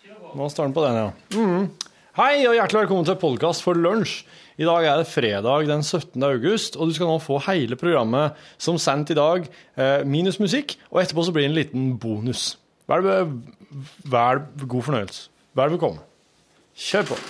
Nå står den på den, ja. Mm. Hei og hjertelig velkommen til podkast for lunsj. I dag er det fredag den 17. august, og du skal nå få hele programmet som sendt i dag, eh, minus musikk, og etterpå så blir det en liten bonus. Vær, vær god fornøyelse. Vær velkommen. Kjør på.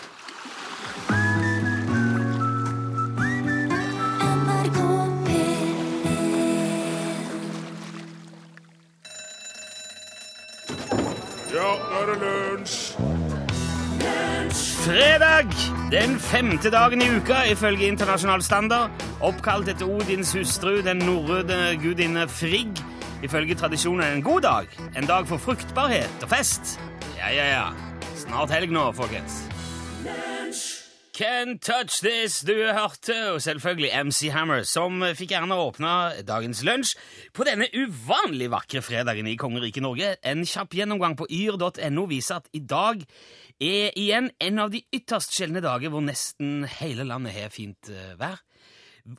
Den femte dagen i uka ifølge internasjonal standard. Oppkalt etter Odins hustru, den norrøne gudinne Frigg. Ifølge tradisjonen en god dag. En dag for fruktbarhet og fest. Ja, ja, ja. Snart helg nå, folkens. Can't touch this, du hørte, og selvfølgelig MC Hammer, som fikk gjerne åpna dagens lunsj på denne uvanlig vakre fredagen i kongeriket Norge. En kjapp gjennomgang på yr.no viser at i dag er igjen en av de ytterst sjeldne dager hvor nesten hele landet har fint eh, vær.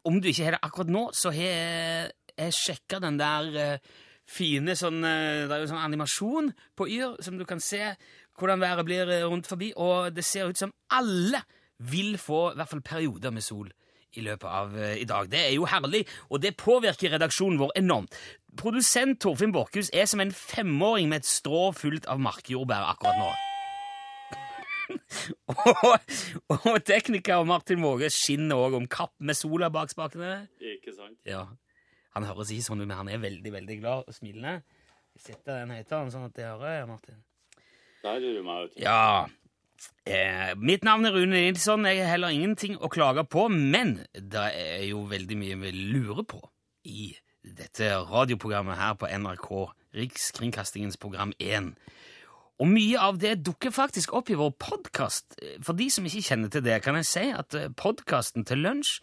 Om du ikke har det akkurat nå, så har jeg, sjekka den der eh, fine sånn eh, Det er jo sånn animasjon på Yr, som du kan se hvordan været blir rundt forbi, og det ser ut som alle vil få i hvert fall perioder med sol i løpet av i dag. Det er jo herlig, og det påvirker redaksjonen vår enormt. Produsent Torfinn Borchhus er som en femåring med et strå fullt av markjordbær akkurat nå. Og, og tekniker Martin Våge skinner òg om kapp med sola bak spakene. Ikke sant? Ja. Han høres ikke sånn ut, men han er veldig veldig glad og smilende. Vi setter den høyttaleren sånn at det hører, Martin. Der lurer du meg ut. Ja. Eh, mitt navn er Rune Nilsson. Jeg har heller ingenting å klage på, men det er jo veldig mye vi lurer på i dette radioprogrammet her på NRK, Rikskringkastingens program 1. Og mye av det dukker faktisk opp i vår podkast. For de som ikke kjenner til det, kan jeg si at podkasten til lunsj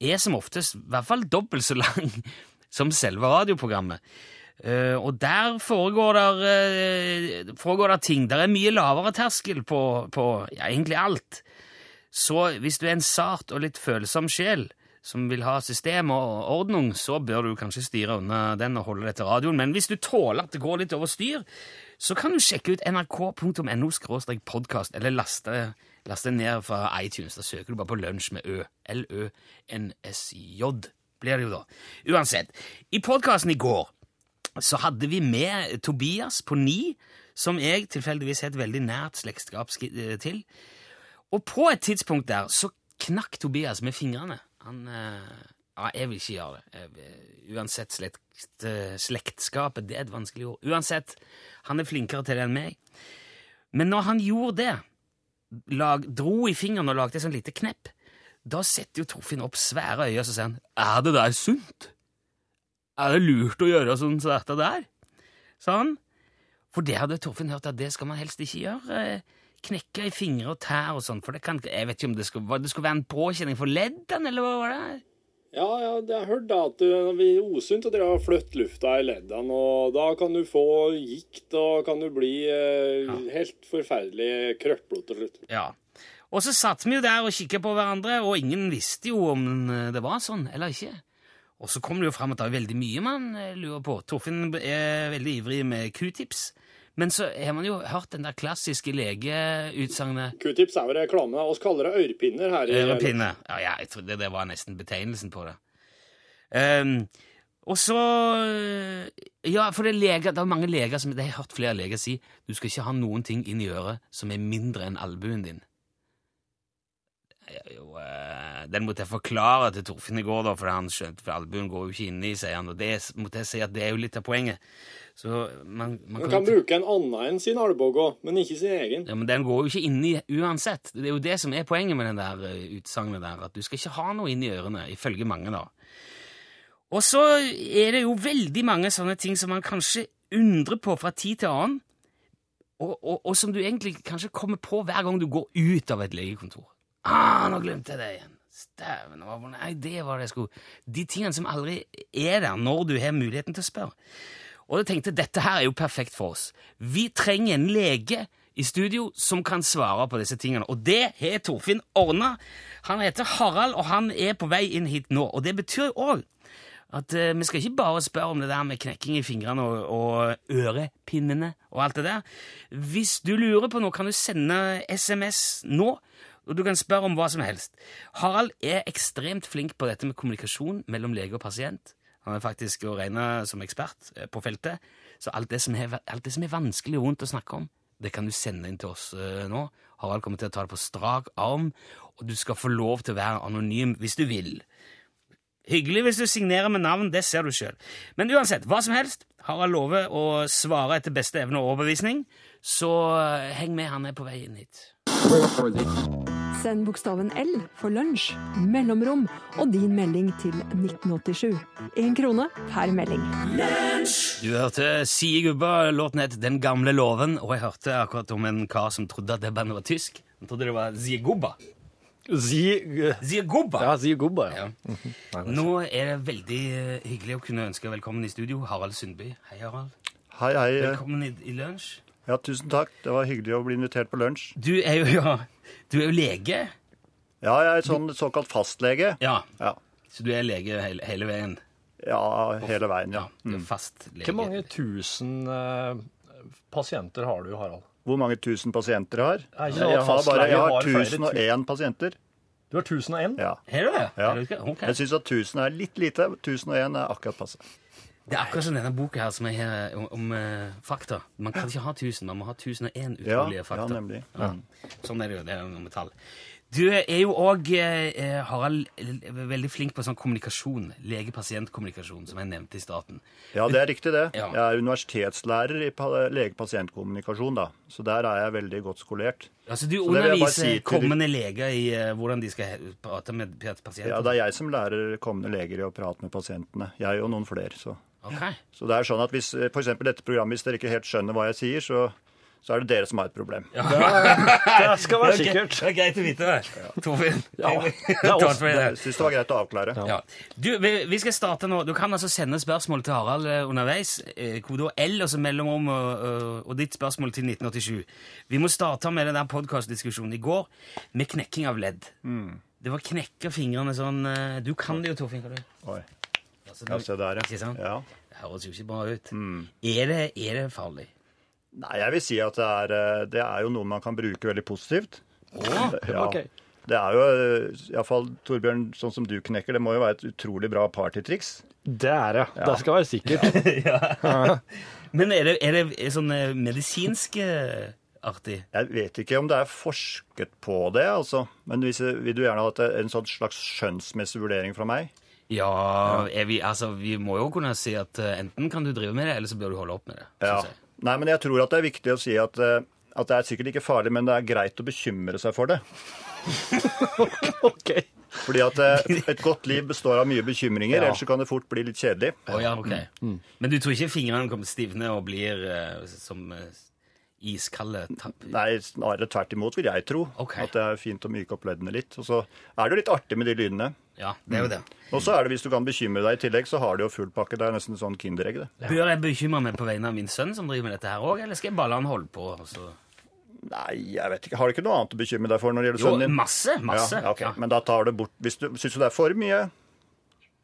er som oftest i hvert fall dobbelt så lang som selve radioprogrammet. Eh, og der foregår der, eh, foregår der ting. Der er mye lavere terskel på, på ja, egentlig alt. Så hvis du er en sart og litt følsom sjel som vil ha system og ordning, så bør du kanskje styre unna den og holde deg til radioen. Men hvis du tåler at det går litt over styr, så kan du sjekke ut nrk.no podkast, eller laste, laste ned fra iTunes. Da søker du bare på Lunsj med Ø. L-Ø-N-S-J blir det jo da. Uansett. I podkasten i går så hadde vi med Tobias på ni, som jeg tilfeldigvis har et veldig nært slektskap eh, til. Og på et tidspunkt der så knakk Tobias med fingrene. Han eh, Ja, jeg vil ikke gjøre det. Eh, uansett slekt, eh, slektskapet, det er et vanskelig ord. Uansett, han er flinkere til det enn meg. Men når han gjorde det, lag, dro i fingeren og lagde et sånt lite knepp, da setter jo Torfinn opp svære øyne og så sier han, er det der sunt? Er det lurt å gjøre sånn som dette der? Han. For det hadde Torfinn hørt at det skal man helst ikke gjøre. eh, Knekke i fingre og tær og sånn, for det kan Jeg vet ikke om det skulle, det skulle være en påkjenning for leddene, eller hva var det? Ja, ja, jeg har hørt da at det er osunt å dra og flytte lufta i leddene, og da kan du få gikt, og kan du bli eh, helt forferdelig krøplete til slutt. Ja. Og så satt vi jo der og kikket på hverandre, og ingen visste jo om eh, det var sånn eller ikke. Og så kom det jo fram at det er veldig mye man eh, lurer på. Torfinn er veldig ivrig med q-tips. Men så har man jo hørt den der klassiske legeutsagnet Q-tips er jo reklame. Vi kaller det ørepinner her. i- Ørepinne. Ja, ja, jeg trodde det var nesten betegnelsen på det. Um, og så Ja, for det er leger, det er mange leger som Det har jeg hørt flere leger si. Du skal ikke ha noen ting inn i øret som er mindre enn albuen din. Jo, eh, den måtte jeg forklare til Torfinn i går, da, for han skjønte, for albuen går jo ikke inni, sier han. Og det måtte jeg si at det er jo litt av poenget. Så man, man Man kan bruke en annen enn sin albue men ikke sin egen. ja, men den går jo ikke inni uansett. Det er jo det som er poenget med den der eh, utsagnet der, at du skal ikke ha noe inni ørene, ifølge mange da. Og så er det jo veldig mange sånne ting som man kanskje undrer på fra tid til annen, og, og, og som du egentlig kanskje kommer på hver gang du går ut av et legekontor. Ah, nå glemte jeg det igjen. Stæven, nei, det var det jeg skulle... De tingene som aldri er der når du har muligheten til å spørre. Og jeg tenkte, dette her er jo perfekt for oss. Vi trenger en lege i studio som kan svare på disse tingene. Og det har Torfinn ordna. Han heter Harald, og han er på vei inn hit nå. Og det betyr òg at uh, vi skal ikke bare spørre om det der med knekking i fingrene og, og ørepinnene og alt det der. Hvis du lurer på noe, kan du sende SMS nå, og du kan spørre om hva som helst. Harald er ekstremt flink på dette med kommunikasjon mellom lege og pasient. Han er faktisk å regne som ekspert eh, på feltet. Så alt det som er, det som er vanskelig og vondt å snakke om, det kan du sende inn til oss eh, nå. Harald kommer til å ta det på strak arm, og du skal få lov til å være anonym hvis du vil. Hyggelig hvis du signerer med navn, det ser du sjøl. Men uansett, hva som helst, Harald lover å svare etter beste evne og overbevisning, så eh, heng med, han er på vei inn hit. Send bokstaven L for lunsj, mellomrom og din melding til 1987. Én krone per melding. Du hørte Sie Gubba, låten het Den gamle låven, og jeg hørte akkurat om en kar som trodde at det bandet var tysk. Han trodde det var Sie Gubba. Si Sie Gubba! Ja, Ziegubba. gubba, ja. Ja. Nå er det veldig eh, hyggelig å kunne ønske velkommen i studio Harald Sundby. Hei, Harald. Hei, hei. Velkommen i, i lunsj. Ja, tusen takk. Det var hyggelig å bli invitert på lunsj. Du er jo, ja, du er jo lege. Ja, jeg er sånn såkalt fastlege. Ja, Ja, så du er lege hele, hele veien. ja hele veien, ja. Du er fastlege. Hvor mange tusen uh, pasienter har du, Harald? Hvor mange tusen pasienter jeg har? At Jeg har, bare, jeg har har 1001 pasienter. Du har 1001? Ja. Har du det? Ja. Du. Jeg syns at 1000 er litt lite. 1001 er akkurat passe. Det er akkurat som denne boka her som er her om, om uh, fakta. Man kan ikke ha 1000, man må ha 1001 Ja, utrolige ja fakta. Ja, nemlig. Ja. Sånn er det jo. Det er med tall. Du er jo òg, eh, Harald, eh, veldig flink på sånn kommunikasjon. Lege-pasient-kommunikasjon, som jeg nevnte i starten. Ja, det er riktig, det. Ja. Jeg er universitetslærer i lege-pasient-kommunikasjon, da. Så der er jeg veldig godt skolert. Altså, Du underviser si kommende kommende leger i uh, hvordan de skal prate med pasienter? Ja, Det er jeg som lærer kommende leger i å prate med pasientene. Jeg og noen flere. Så, Ok. så det er sånn at hvis for eksempel dette programmet, hvis dere ikke helt skjønner hva jeg sier, så, så er det dere som har et problem. Det skal være er sikkert. Det er greit å vite det. Torfinn. Ja, Jeg- er syns det var greit å avklare. Ja. Du, vi, vi skal starte nå. Du kan altså sende spørsmål til Harald eh, underveis. Eh, Kodeord L, altså mellomrom, og, og, og ditt spørsmål til 1987. Vi må starte med den der podkastdiskusjonen i går, med knekking av ledd. Mm. Det var knekke fingrene sånn eh, Du kan det jo, Torfinn. kan du? Oi. Altså, Ja, se der, Ikke sant? ja. Det høres jo ikke bra ut. Mm. Er, det, er det farlig? Nei, jeg vil si at det er, eh, det er jo noe man kan bruke veldig positivt. Oh, Ja. okay. Det er jo iallfall, Torbjørn, sånn som du knekker, det må jo være et utrolig bra partytriks. Det er det. Det skal være sikkert. Men er det, er det sånn eh, medisinsk eh, artig? Jeg vet ikke om det er forsket på det, altså. Men hvis, vil du gjerne ha en sånn slags skjønnsmessig vurdering fra meg? Ja, Er vi, altså, vi må jo kunne si at eh, enten kan du drive med det, eller så bør du holde opp med det. Ja. Nei, men jeg tror at det er viktig å si at, eh, at det er sikkert ikke farlig, men det er greit å bekymre seg for det. Ok. Fordi at eh, et godt liv består av mye bekymringer, Ja. ellers så kan det fort bli litt kjedelig. Oh, ja, ok. Mm. Men du tror ikke fingrene kommer til å stivne og blir uh, som uh, iskalde tapp? Nei, snarere tvert imot, vil jeg tro. Okay. At det er fint å myke opp leddene litt. Og så er det jo litt artig med de lydene. Ja, det er jo det. Og så er det, hvis du kan bekymre deg i tillegg, så har de jo full pakke. Det er nesten sånn Kinderegg, det. Bør jeg bekymre meg på vegne av min sønn som driver med dette her òg, eller skal jeg bare la han holde på? og så- Nei, jeg vet ikke. Har du ikke noe annet å bekymre deg for når det gjelder sønnen din? Jo, masse, masse. Ja, okay. Ja. Men da tar du bort hvis du, Syns du det er for mye?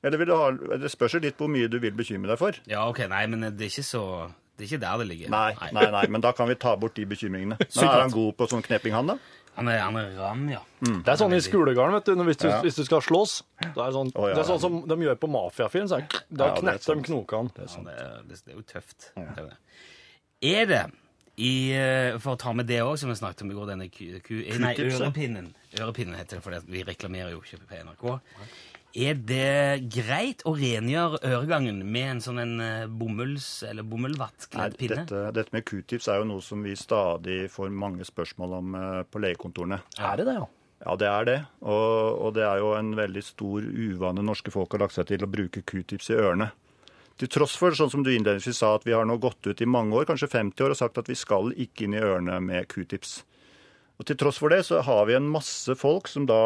Eller vil du ha Det spørs jo litt hvor mye du vil bekymre deg for. Ja, ok, nei, men det er ikke så Det er ikke der det ligger. Nei, nei, nei, men da kan vi ta bort de bekymringene. Men er han god på sånn knepping, han da? Han er, han er ram, ja. Det er sånn i skolegården, vet du, hvis du, Ja. hvis du skal slåss. Det er sånn, oh, ja, det er sånn som de gjør på mafiafilm. Da Ja, er knetter de knokene. Det, er, det, det er jo tøft. Er, det. er det i, eh, For å ta med det òg, som vi snakket om i går, denne ku, ku, nei, ørepinnen. Ørepinnen heter det, for vi reklamerer jo ikke på NRK. Er det greit å rengjøre øregangen med en sånn en eh, bomulls- eller bomullvattkledd pinne? dette, dette med q-tips er jo noe som vi stadig får mange spørsmål om eh, på legekontorene. Er det det, ja? Ja, det er det. Og, og det er jo en veldig stor uvane norske folk har lagt seg til å bruke q-tips i ørene. Til tross for, sånn som du innledningsvis sa, at vi har nå gått ut i mange år, kanskje 50 år, og sagt at vi skal ikke inn i ørene med q-tips. Og til tross for det så har vi en masse folk som da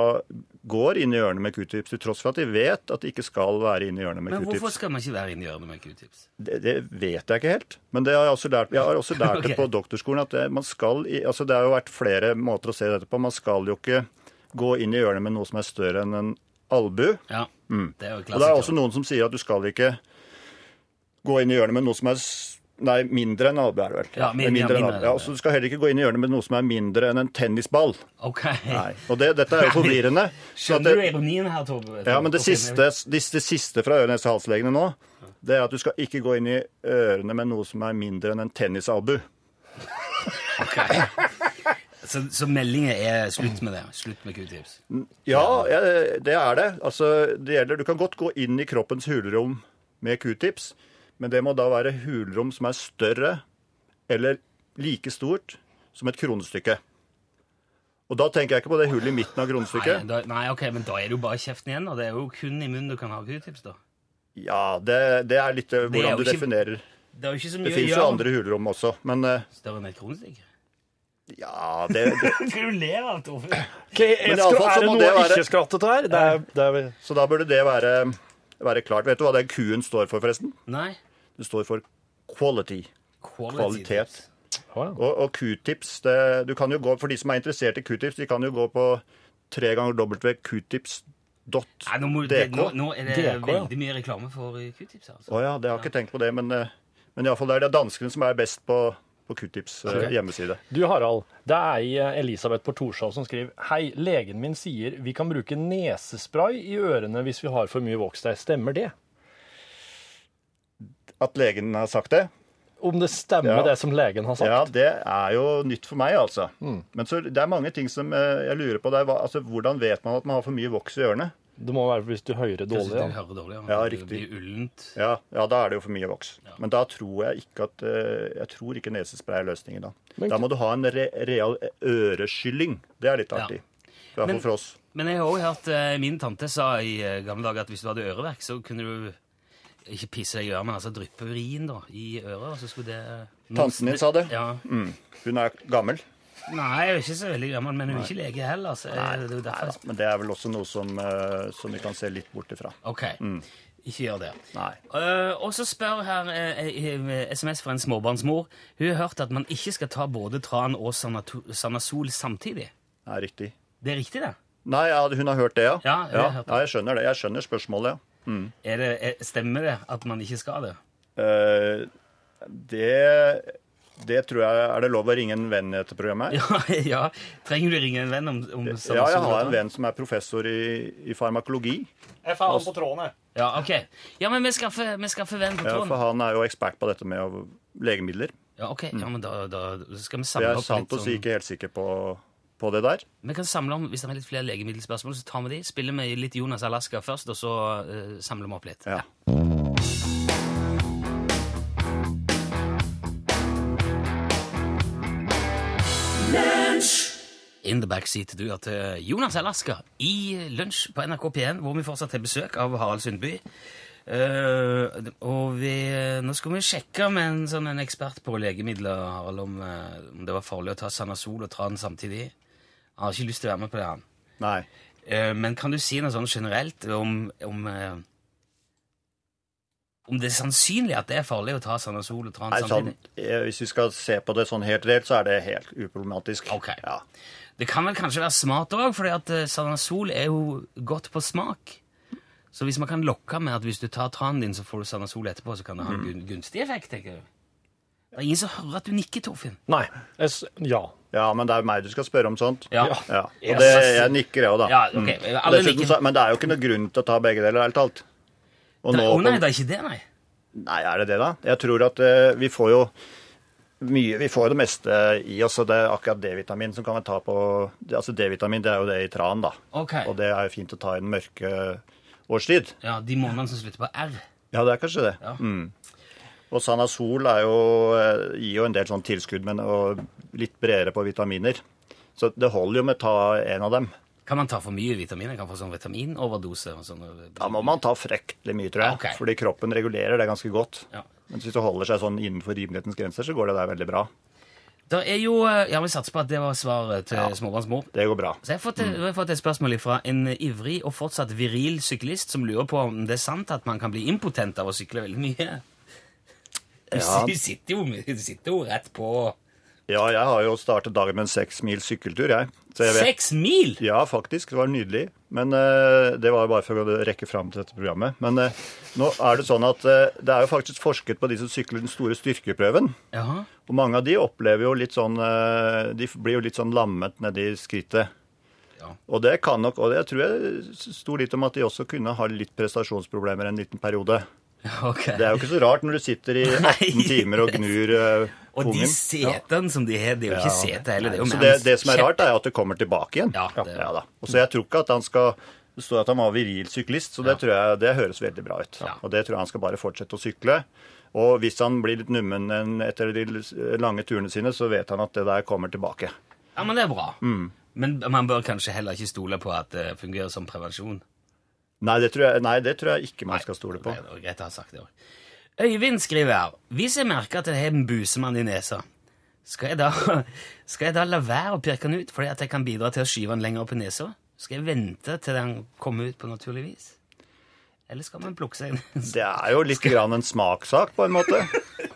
går inn i ørene med q-tips, til tross for at de vet at de ikke skal være inn i ørene med q-tips. Men hvorfor skal man ikke være inn i hjørnet med q-tips? Det, det vet jeg ikke helt. Men det har jeg, også lært, jeg har også lært det på doktorskolen. at det, man skal, altså det har jo vært flere måter å se dette på. Man skal jo ikke gå inn i ørene med noe som er større enn en albu. Ja. Det er jo Og det er også noen som sier at du skal ikke gå inn i hjørnet med noe som er s- Nei, mindre enn albue, er det vel. Ja, mindre, Med ja, mindre mindre. Ja, så du skal heller ikke gå inn i hjørnet med noe som er mindre enn en tennisball. Ok. Nei. Og det, dette er jo forvirrende. Skjønner det, du ironien her, Torbe? ja, men det siste, det, det siste fra øre-, og halslegene nå, det er at du skal ikke gå inn i ørene med noe som er mindre enn en tennisalbu. Så, så meldingen er slutt med det? Slutt med q-tips? Ja, ja, det er det. Altså, det gjelder, du kan godt gå inn i kroppens hulrom med q-tips, men det må da være hulrom som er større eller like stort som et kronestykke. Og da tenker jeg ikke på det hullet i midten av Nei, kronestykket. da, nei, ok, men da er det jo bare kjeften igjen, og det er jo kun i munnen du kan ha q-tips, da. Ja, det, det er litt hvordan Det er hvordan du ikke- definerer. Det er jo ikke så Det mye å fins jo andre hulrom også, men eh, større enn et kronestykke. ja det, det, Skal du ler av, Torfinn? Ok, jeg Men i skra- alle fall så er det noe det være- ikke skrattet her? Det er, det er, Så da burde det være, være klart. Vet du hva den Q-en står for, forresten? Nei. Det står for quality. Quality Kvalitet. Oh, ja. Og, og q-tips, du kan jo gå, for de som er interessert i q-tips, de kan jo gå på tre ganger wqtips.dk. Nei, nå, må, det, nå, nå er det DK, ja. veldig mye reklame for eh, q-tips. Altså. Å ja, det har jeg ikke tenkt på det, men, eh, men iallfall det er det danskene som er best på, på q-tips eh, hjemmeside. Du Harald, det er ei eh, Elisabeth på Torshov som skriver Hei, legen min sier vi kan bruke nesespray i ørene hvis vi har for mye voks der. Stemmer det? At legen har sagt det? Om det stemmer Ja. det som legen har sagt? Ja, det er jo nytt for meg, altså. Men så, det er mange ting som eh, jeg lurer på. Det er, altså, hvordan vet man at man har for mye voks i ørene? Det må være hvis du hører dårlig. du Ja. hører dårlig. Ja, ja riktig. blir ullent. Ja, ja, da er det jo for mye voks. Men da tror jeg ikke at eh, Jeg tror ikke nesespray er løsningen da. Men- Da må du ha en re real øreskylling. Det er litt Ja. artig. I hvert fall for oss. Men jeg har også hørt eh, min tante sa i eh, gamle dager at hvis du hadde øreverk, så kunne du ikke pisse deg i øret, men altså dryppe urin da, i øret, så skulle det Tanten din sa det? Ja. Mm. Hun er gammel. Nei, jeg er ikke så veldig gammel, men hun er ikke lege heller. Så Nei, det er derfor jeg. Men det er vel også noe som, uh, som vi kan se litt bort ifra. Ok, ikke gjør det. Nei. Uh, og så spør her eh, eh, SMS fra en småbarnsmor. Hun har hørt at man ikke skal ta både tran og Sanasol samtidig. Det er riktig. Det er riktig, det? Nei, ja, hun har hørt det, ja? Ja, jeg ja, hørt det. ja, jeg skjønner det. Jeg skjønner spørsmålet, ja. Er det er, stemmer det at man ikke skal det? Uh, det, det tror jeg Er det lov å ringe en venn i dette programmet? Ja, ja. Trenger du ringe en venn om, om? Ja, jeg har en venn som er professor i, i farmakologi. Jeg får han på tråden, jeg. Ja, ok. Ja, men vi skaffer, vi skaffer venn på Ja, for han er jo ekspert på dette med legemidler. Ja, ok. Ja, men da, da skal vi Det samle er opp sant litt å si sånn ikke helt sikker på, på det der. Vi kan samle om, Hvis det er litt flere legemiddelspørsmål, så tar vi de. Spiller vi litt Jonas Alaska først, og så uh, samler vi opp litt. Ja. In the backseat du gjør til Jonas Alaska i Lunsj på NRK P1, hvor vi fortsatt har besøk av Harald Sundby. Uh, og vi, nå skal vi sjekke med en, sånn, en ekspert på legemidler Harald, om, eh, om det var farlig å ta Sanasol og Tran samtidig. Han har ikke lyst til å være med på det, han. Nei. Eh, men kan du si noe sånn generelt om, om, eh, om det er sannsynlig at det er farlig å ta Sanasol og Tran Nei, sånn, samtidig? eh, hvis vi skal se på det sånn helt reelt, så er det helt uproblematisk. Ok. Ja. Det kan vel kanskje være smart òg, for Sanasol er jo godt på smak. Så hvis man kan lokke med at hvis du tar tranen din, så får du Sanasol etterpå, så kan det ha en gun- gunstig effekt, tenker jeg. Det er ingen som hører at du nikker, Torfinn. Nei. Jeg, s- ja. Ja, men det er jo meg du skal spørre om sånt. Ja. Ja. Og det, jeg nikker, jeg òg, da. Ja, okay. Mm. Dessuten så- men det er jo ikke noe grunn til å ta begge deler, ærlig talt. Og Nei, nå nei, det er ikke det, nei. Nei, er det det, da? Jeg tror at uh, vi får jo mye Vi får jo det meste i oss, og det er akkurat D-vitamin som kan vi ta på Altså D-vitamin, det er jo det i tran, da. Okay. Og det er jo fint å ta i den mørke årstid. Ja, De månedene som slutter på R. Ja, det er kanskje det. Ja. Mm. Og Sanasol er jo, eh, gir jo en del sånn tilskudd, men og litt bredere på vitaminer. Så det holder jo med å ta en av dem. Kan man ta for mye vitaminer? Kan man få sånn vitaminoverdose? sånn. Da må man ta fryktelig mye, tror jeg. Okay. Fordi kroppen regulerer det ganske godt. Ja. Men hvis det holder seg sånn innenfor rimelighetens grenser, så går det der veldig bra. Det er jo, eh, ja, Vi satser på at det var svaret til småbarnsmor. Det går bra. Så jeg har, fått, jeg har fått et spørsmål fra en ivrig og fortsatt viril syklist som lurer på om det er sant at man kan bli impotent av å sykle veldig mye. Du, Ja. du sitter, jo, du sitter jo rett på Ja, jeg har jo startet dagen med en seks mil sykkeltur, jeg. Så jeg vet. Seks mil! Ja, faktisk. Det var nydelig. Men uh, det var jo bare for å rekke fram til dette programmet. Men uh, nå er det sånn at uh, det er jo faktisk forsket på de som sykler den store styrkeprøven. Jaha. Og mange av de opplever jo litt sånn De blir jo litt sånn lammet nedi skrittet. Ja. Og det kan nok, og det tror jeg sto litt om at de også kunne ha litt prestasjonsproblemer en liten periode. Ok. Det er jo ikke så rart når du sitter i 18 timer og gnur Og de setene setene som de har, det er jo ikke sete heller. Det er jo Så det, det som er rart, er at det kommer tilbake igjen. Ja, det- da. Og så jeg tror ikke at han skal Det står at han var viril syklist, så det tror jeg det høres veldig bra ut. Ja. Og det tror jeg han skal bare fortsette å sykle. Og hvis han blir litt nummen etter de lange turene sine, så vet han at det der kommer tilbake. Ja, men det er bra. Mm. Men man bør kanskje heller ikke stole på at det fungerer som prevensjon. Nei, det tror jeg, nei, det tror jeg ikke man skal stole på. Det er greit å ha sagt det også. Øyvind skriver her Hvis jeg merker at jeg har en busemann i nesa, skal jeg, da, skal jeg da la være å pirke den ut fordi at jeg kan bidra til å skyve den lenger opp i nesa? Skal jeg vente til den kommer ut på naturlig vis? Eller skal man plukke seg en Det er jo litt grann en smakssak, på en måte.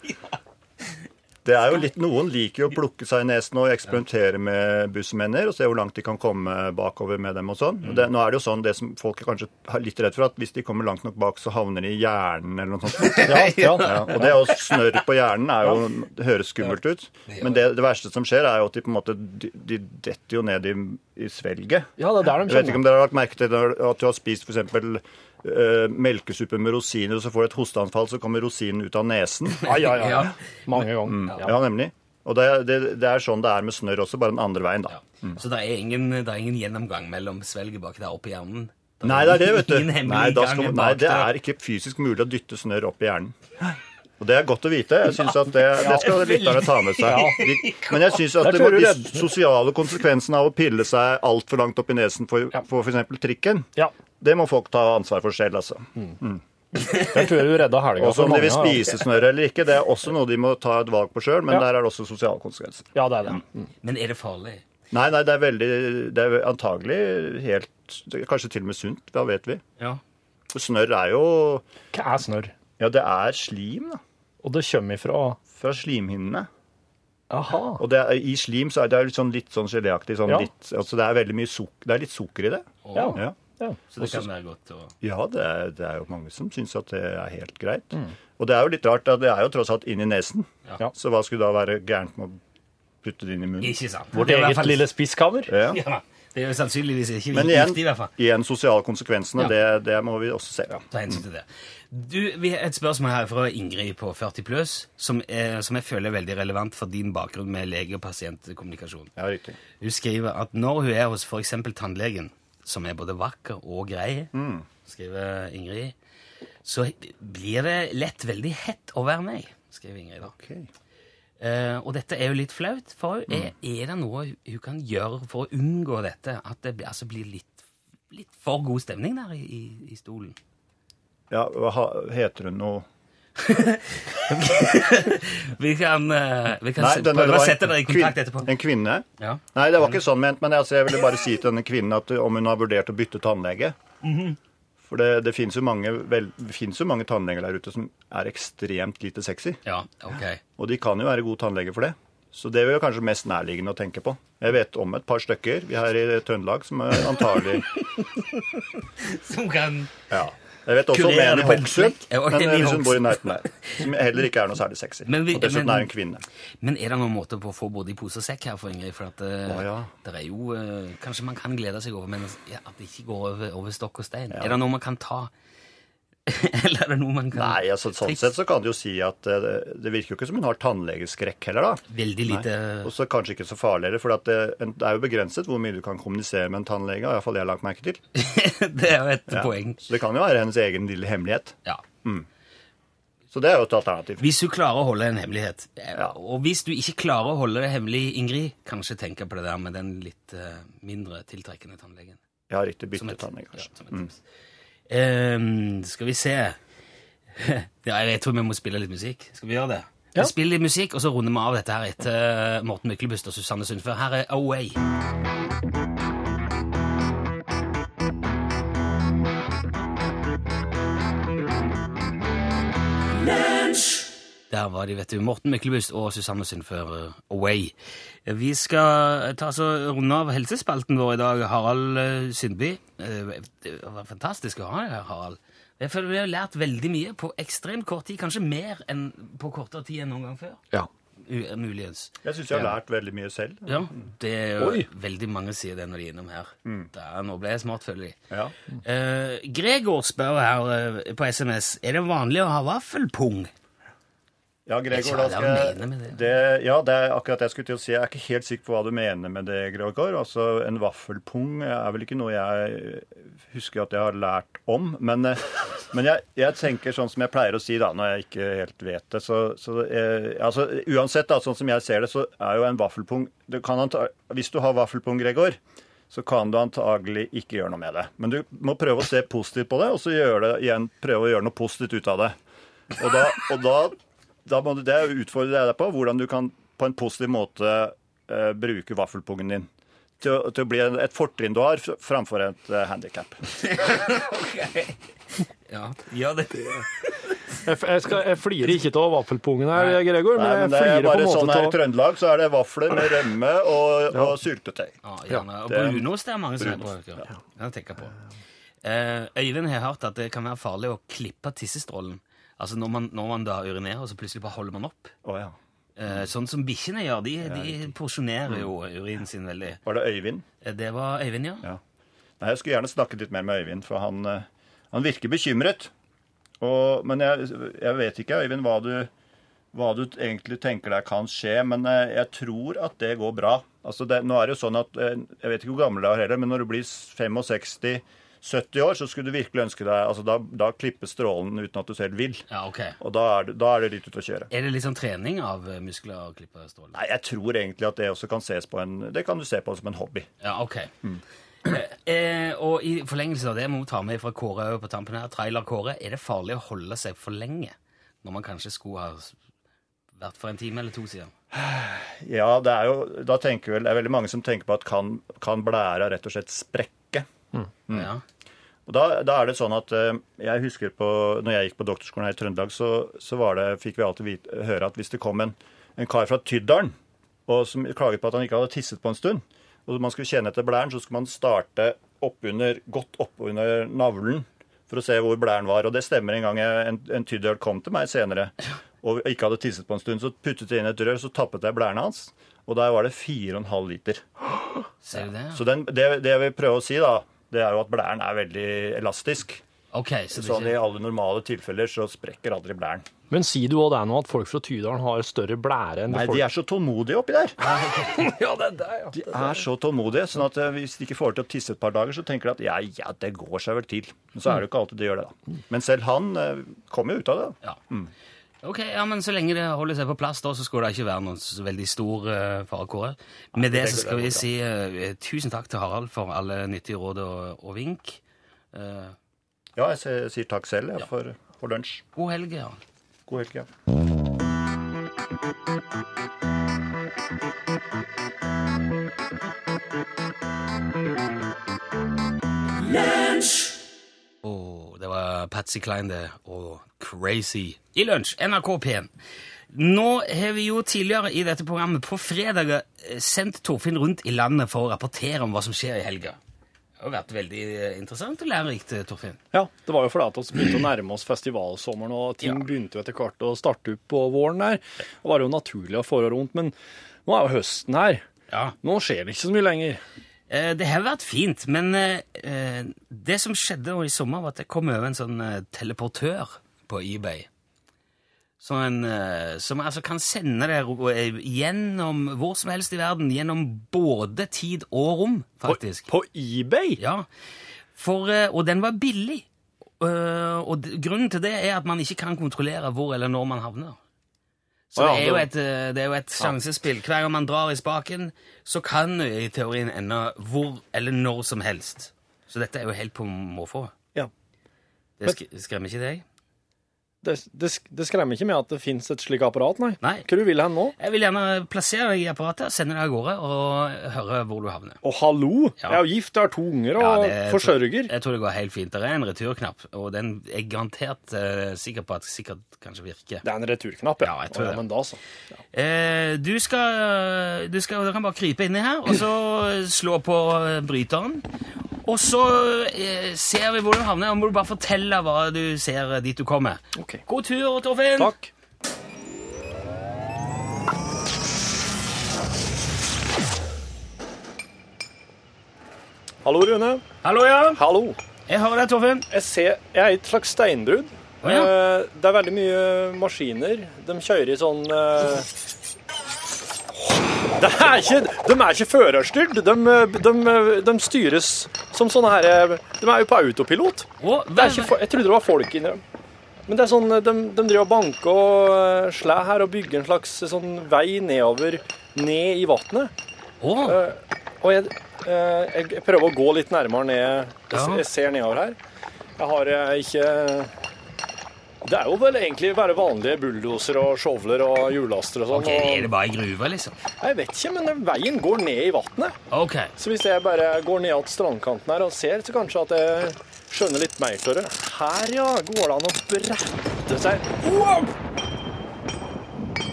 Det er jo litt, Noen liker jo å plukke seg i nesen og eksperimentere med bussmenner og se hvor langt de kan komme bakover med dem. og sånn. Det, nå er det jo sånn, det som folk er kanskje litt redd for, at hvis de kommer langt nok bak, så havner de i hjernen eller noe sånt. Ja, ja. Ja, og det å snørr på hjernen er jo, det høres skummelt ut. Men det, det verste som skjer, er jo at de på en måte de, de detter jo ned i, i svelget. ja, det er der de Jeg vet ikke om dere har lagt merke til at du har spist f.eks. Uh, melkesuppe med rosiner, og så får du et hosteanfall, så kommer rosinen ut av nesen. Ai, ai, ai. Ja. Mange ganger. Ja, Ja. nemlig. Og det, det, det er sånn det er med snørr også, bare den andre veien, da. Så det er, ingen, det er ingen gjennomgang mellom svelget bak der oppe i hjernen? Nei, det er det, vet du. Nei, da skal, nei, det er ikke fysisk mulig å dytte snørr opp i hjernen. Og det er godt å vite. Jeg synes at det, det skal lytterne ta med seg. De, men jeg syns at det må, de sosiale konsekvensene av å pille seg altfor langt opp i nesen for, for f.eks. trikken, det må folk ta ansvar for selv, altså. Der tror jeg du redda helga for om de vil spise snørr eller ikke, det er også noe de må ta et valg på sjøl, men Ja. der er det også sosiale konsekvenser. Ja, det er det. Mm. Men er det farlig? Nei, nei, det er veldig Det er antagelig helt Kanskje til og med sunt, hva vet vi. Ja. Snørr er jo Hva er snørr? Ja, det er slim, da. Og det kommer ifra Fra slimhinnene. Aha. Og det er, i slim så er det litt sånn, litt sånn geléaktig. Sånn Ja. litt, altså det er veldig mye suk det er litt sukker i det. Ja. Ja, ja. Så det kan være godt å ja det, er, det er jo mange som syns at det er helt greit. Mm. Og det er jo litt rart, at det er jo tross alt inni nesen. Ja. Så hva skulle da være gærent med å putte det inn i munnen? Ikke sant? Vårt Det i hvert eget fall- lille spiskammer. Ja. Det er sannsynligvis ikke Men igjen, i hvert fall. igjen sosiale konsekvensene, Ja. det, det må vi også se. Ja, Ta hensyn til det. Du, vi har et spørsmål her fra Ingrid på 40 pluss, som, er- som jeg føler er veldig relevant for din bakgrunn med lege- og pasientkommunikasjon. Ja, riktig. Hun skriver at når hun er hos f.eks. tannlegen, som er både vakker og grei, skriver Ingrid, så blir det lett veldig hett å være meg, skriver Ingrid da. Ok. Eh, og dette er jo litt flaut for. Er, er det noe hun kan gjøre for å unngå dette? At det altså blir litt, litt for god stemning der i, i, i stolen? Ja, hva ha- heter hun noe Vi kan, eh, vi kan Nei, denne- prøve å sette dere i kontakt etterpå. En kvinne? Ja. Nei, det var ikke sånn ment, men altså, jeg ville bare si til denne kvinnen at uh, om hun har vurdert å bytte tannlege. Mhm. For det, det finnes jo, jo mange tannleger der ute som er ekstremt lite sexy. ja, ok. Og de kan jo være gode tannleger for det. Så det er jo kanskje mest nærliggende å tenke på. Jeg vet om et par stykker vi her i Trøndelag som er antagelig Som kan ja. Jeg vet også om en i Hokksund. Ja, men hvis hun bor i nærheten der. Som heller ikke er noe særlig sexy. Men vi- og dessuten er hun kvinne. Men er det noen måte på å få både i pose og sekk her for Ingrid? For at oh, ja. det er jo eh, Kanskje man kan glede seg over, men ja, at det ikke går over, over stokk og stein. Er det noe man kan ta? Eller er det noe man kan Nei, altså sånn triks? sett så kan du jo si at eh, det, det virker jo ikke som hun har tannlegeskrekk heller, da. Veldig lite Og så kanskje ikke så farlig heller, for at det, det er jo begrenset hvor mye du kan kommunisere med en tannlege, har iallfall jeg lagt merke til. Det er jo et Ja. poeng. Så det kan jo være hennes egen lille hemmelighet. Ja. Så det er jo et alternativ. Hvis du klarer å holde en hemmelighet, eh, Ja. og hvis du ikke klarer å holde det hemmelig, Ingrid, kanskje tenke på det der med den litt eh, mindre tiltrekkende tannlegen. Ja, riktig bytte tannlege, kanskje. ja, som et tips. Ehm, skal vi se ja, Jeg tror vi må spille litt musikk. Skal vi gjøre det? Ja. Vi spiller litt musikk, og så runder vi av dette her etter eh, Morten Myklebust og Susanne Sundfør. Her er Away. Der var de, vet du. Morten Myklebust og Susanne Sundfør Away. Vi skal ta så runde av helsespalten vår i dag. Harald eh, Sundby. Eh, Det var fantastisk å ha deg her, Harald. Jeg føler Vi har lært veldig mye på ekstremt kort tid. Kanskje mer enn på kortere tid enn noen gang før. Ja. U- Muligens. Jeg syns jeg har lært veldig mye selv. Ja, det er jo Oi. veldig mange sier det når de er innom her. Der, nå ble jeg smart, føler jeg. Ja. Uh, Gregor spør her uh, på SMS er det vanlig å ha vaffelpung. Ja, Gregor, da skal jeg det. Ja, det er akkurat det jeg skulle til å si. Jeg er ikke helt sikker på hva du mener med det, Gregor. Altså, En vaffelpung er vel ikke noe jeg husker at jeg har lært om. Men, eh, men jeg, jeg tenker sånn som jeg pleier å si da, når jeg ikke helt vet det. Så, så eh, altså, Uansett, da, sånn som jeg ser det, så er jo en vaffelpung det kan anta, Hvis du har vaffelpung, Gregor, så kan du antagelig ikke gjøre noe med det. Men du må prøve å se positivt på det, og så gjør det igjen, prøve å gjøre noe positivt ut av det. Og da, og da, da må du det utfordre deg på hvordan du kan på en positiv måte uh, bruke vaffelpungen din. Til, å- til å bli et fortrinn du har framfor et uh, handikap. Ja, ja, det. Jeg, jeg, skal, jeg flirer ikke av vaffelpungen her, Gregor, men Nei, jeg men det er flirer på bare sånn her i Trøndelag så er det vafler med rømme og, og syltetøy. Ja, gjerne. Og det- brunost er mange som er på. Ja. Jeg på. Uh, Øyvind har hørt at det kan være farlig å klippe tissestrålen. Altså når man, når man da urinerer, så plutselig bare holder man opp. Oh, ja. Eh, sånn som bikkjene gjør. De, de porsjonerer jo urinen sin veldig. Var det Øyvind? Eh, Det var Øyvind, ja. Ja. Nei, jeg skulle gjerne snakket litt mer med Øyvind, for han, eh, han virker bekymret. Og, men jeg, jeg vet ikke, Øyvind, hva du, hva du egentlig tenker deg kan skje, men eh, jeg tror at det går bra. Altså det, nå er det jo sånn at, Jeg vet ikke hvor gammel du er heller, men når du blir 65-70 år, så skulle du virkelig ønske deg altså Da, da klipper strålen uten at du selv vil. Ja, ok. Og da er, det, da er det litt ute å kjøre. Er det litt sånn trening av eh, muskler å klippe strålen? Nei, jeg tror egentlig at det også kan ses på en Det kan du se på som en hobby. Ja, ok. Mm. eh, og i forlengelse av det må vi ta med fra Kåre på tampen her. Trailer Kåre, er det farlig å holde seg for lenge når man kanskje skulle ha vært for en time eller to siden? Ja, det er jo Da tenker vel Det er veldig mange som tenker på at kan, kan blæra rett og slett sprekke. Ja. Og da, da er det sånn at eh, jeg husker på når jeg gikk på doktorskolen her i Trøndelag, så, så var det, fikk vi alltid vite, høre at hvis det kom en, en kar fra Tyddalen og som klaget på at han ikke hadde tisset på en stund, og man skulle kjenne etter blæren, så skulle man starte oppunder, godt oppunder navlen for å se hvor blæren var. Og det stemmer. En gang jeg, en, en tyddøl kom til meg senere og ikke hadde tisset på en stund, så puttet jeg inn et rør, så tappet jeg blæren hans. Og der var det 4,5 liter. Ser du det? Så den, det, det jeg vil prøve å si, da, det er jo at blæren er veldig elastisk. Ok, så Sånn I alle normale tilfeller så sprekker aldri blæren. Men sier du òg det nå, at folk fra Tydalen har større blære enn Nei, folk de er så tålmodige oppi der. Ja, det er det, ja. De er så tålmodige, sånn at eh, hvis de ikke får til å tisse et par dager, så tenker de at ja, ja, det går seg vel til. Men så er det jo ikke alltid de gjør det, da. Men selv han eh, kommer jo ut av det. Ja. Ok, ja, men så lenge det holder seg på plass, da, så skulle det ikke være noen så veldig stor uh, fare, Kåre. Med det så skal vi si uh, tusen takk til Harald for alle nyttige råd og, og vink. Uh, Ja, jeg sier, sier takk selv jeg, for, for lunsj. god helg, ja. God helg. Ja. Og Patsy Klein det, og Crazy i lunsj, NRK P1. Nå har vi jo tidligere i dette programmet på fredager eh, sendt Torfinn rundt i landet for å rapportere om hva som skjer i helga. Det har vært veldig eh, interessant og lærerikt, eh, Torfinn. Ja, det var jo fordi at vi begynte å nærme oss festivalsommeren, og ting Ja. begynte jo etter hvert å starte opp på våren der. Det var jo naturlig å få rundt, men nå er jo høsten her. Ja. Nå skjer det ikke så mye lenger. Eh, Det har vært fint, men eh, det som skjedde i sommer, var at det kom over en sånn eh, teleportør på eBay. Sånn som altså kan sende deg eh, gjennom hvor som helst i verden, gjennom både tid og rom, faktisk. På eBay? Ja, for, og den var billig. Og grunnen til det er at man ikke kan kontrollere hvor eller når man havner. Så ja, det, er jo et, eh, det er jo et sjansespill. Hver gang man drar i spaken, så kan du i teorien ende hvor eller når som helst. Så dette er jo helt på måfå. Ja. Det sk skremmer ikke deg? Det, det, det skremmer ikke med at det fins et slikt apparat, nei. Nei. Hva du vil hen nå? Jeg vil gjerne plassere deg i apparatet, sende deg av gårde og høre hvor du havner. Å, hallo! Ja. Jeg er jo gift, jeg har to unger og Ja, det- forsørger. Jeg tror det går helt fint. Det er en returknapp, og den er garantert eh, sikker på at sikkert kanskje virker. Det er en returknapp, Ja, jeg tror og, det. Men da, så. Ja. Eh, du skal, du skal du kan bare krype inni her, og så slå på bryteren. Og så eh, ser vi hvor du havner, Nå må du bare fortelle hva du ser eh, dit du kommer. Ok. God tur, Torfinn! Takk. Hallo, Rune. Hallo, ja. Hallo. Jeg hører deg, Torfinn. Jeg, ser, jeg er i et slags steinbrudd. Oh, ja. Eh, Det er veldig mye maskiner. De kjører i sånn eh, er ikke, De er ikke førerstyrt. De, de, de styres som sånne her De er jo på autopilot. Det ikke, jeg trodde det var folk inni dem. Men det er sånn, de, de driver og banker og slår her og bygger en slags sånn vei nedover, ned i vannet. Å, Og jeg, uh, jeg prøver å gå litt nærmere ned. Jeg, jeg ser nedover her. Jeg har uh, ikke Det er jo vel egentlig bare vanlige bulldosere og shovler og hjullaster og sånn. ok, Er det bare ei gruve, liksom? Jeg vet ikke, men veien går ned i vannet. Ok. Så hvis jeg bare går ned til strandkanten her og ser, så kanskje at jeg skjønner litt mer av det. Her, ja, går det an å brette seg wow!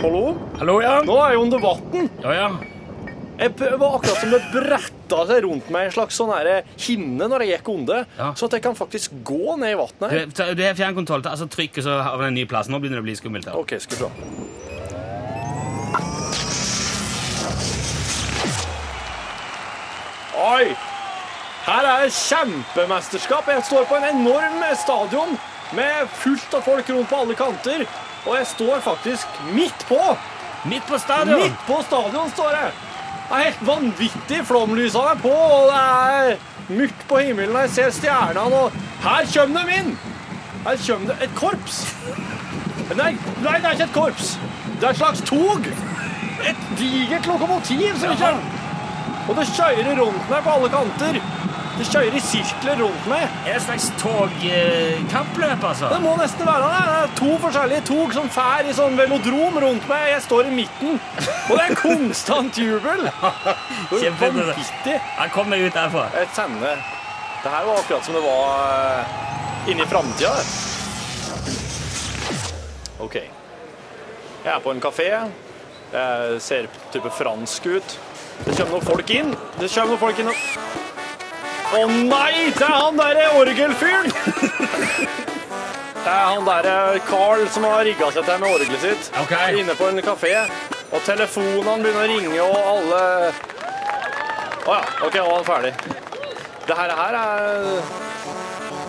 Hallo? Hallo, ja. Nå er jeg under vann. Ja, ja. Jeg var akkurat som det bretta seg rundt meg en slags sånn hinne når jeg gikk under, Ja. så at jeg kan faktisk gå ned i vannet. Du, du har fjernkontroll. Altså, trykk, så har vi en ny plass. Nå begynner det å bli skummelt. her. OK, skal vi se. Oi! Her er det kjempemesterskap. Jeg står på en enorm stadion med fullt av folk rundt på alle kanter. Og jeg står faktisk midt på. Midt på stadion! Midt på stadion står jeg. Det er helt vanvittig. Flomlysene er på, og det er mørkt på himmelen. Jeg ser stjernene, og her kommer de inn. Her kommer det et korps. Nei, nei, det er ikke et korps. Det er et slags tog. Et digert lokomotiv som kommer. Og det kjører rundt meg på alle kanter. Det kjører i sirkler rundt meg. Er det et slags togkappløp, altså? Det må nesten være det. Det er to forskjellige tog som fær i sånn velodrom rundt meg. Jeg står i midten, og det er konstant jubel. Vanvittig. Jeg kom meg ut derfra. Jeg sender Det her var akkurat som det var inni inne framtida. OK. Jeg er på en kafé. Jeg ser type fransk ut. Det kommer noen folk inn. Det kommer noen folk inn og Å nei! Det er han derre orgelfyren! Det er han derre Carl som har rigga seg til med orgelet sitt. Okay. Inne på en kafé. Og telefonene begynner å ringe, og alle Å ja. OK, nå er han ferdig. Det her, her er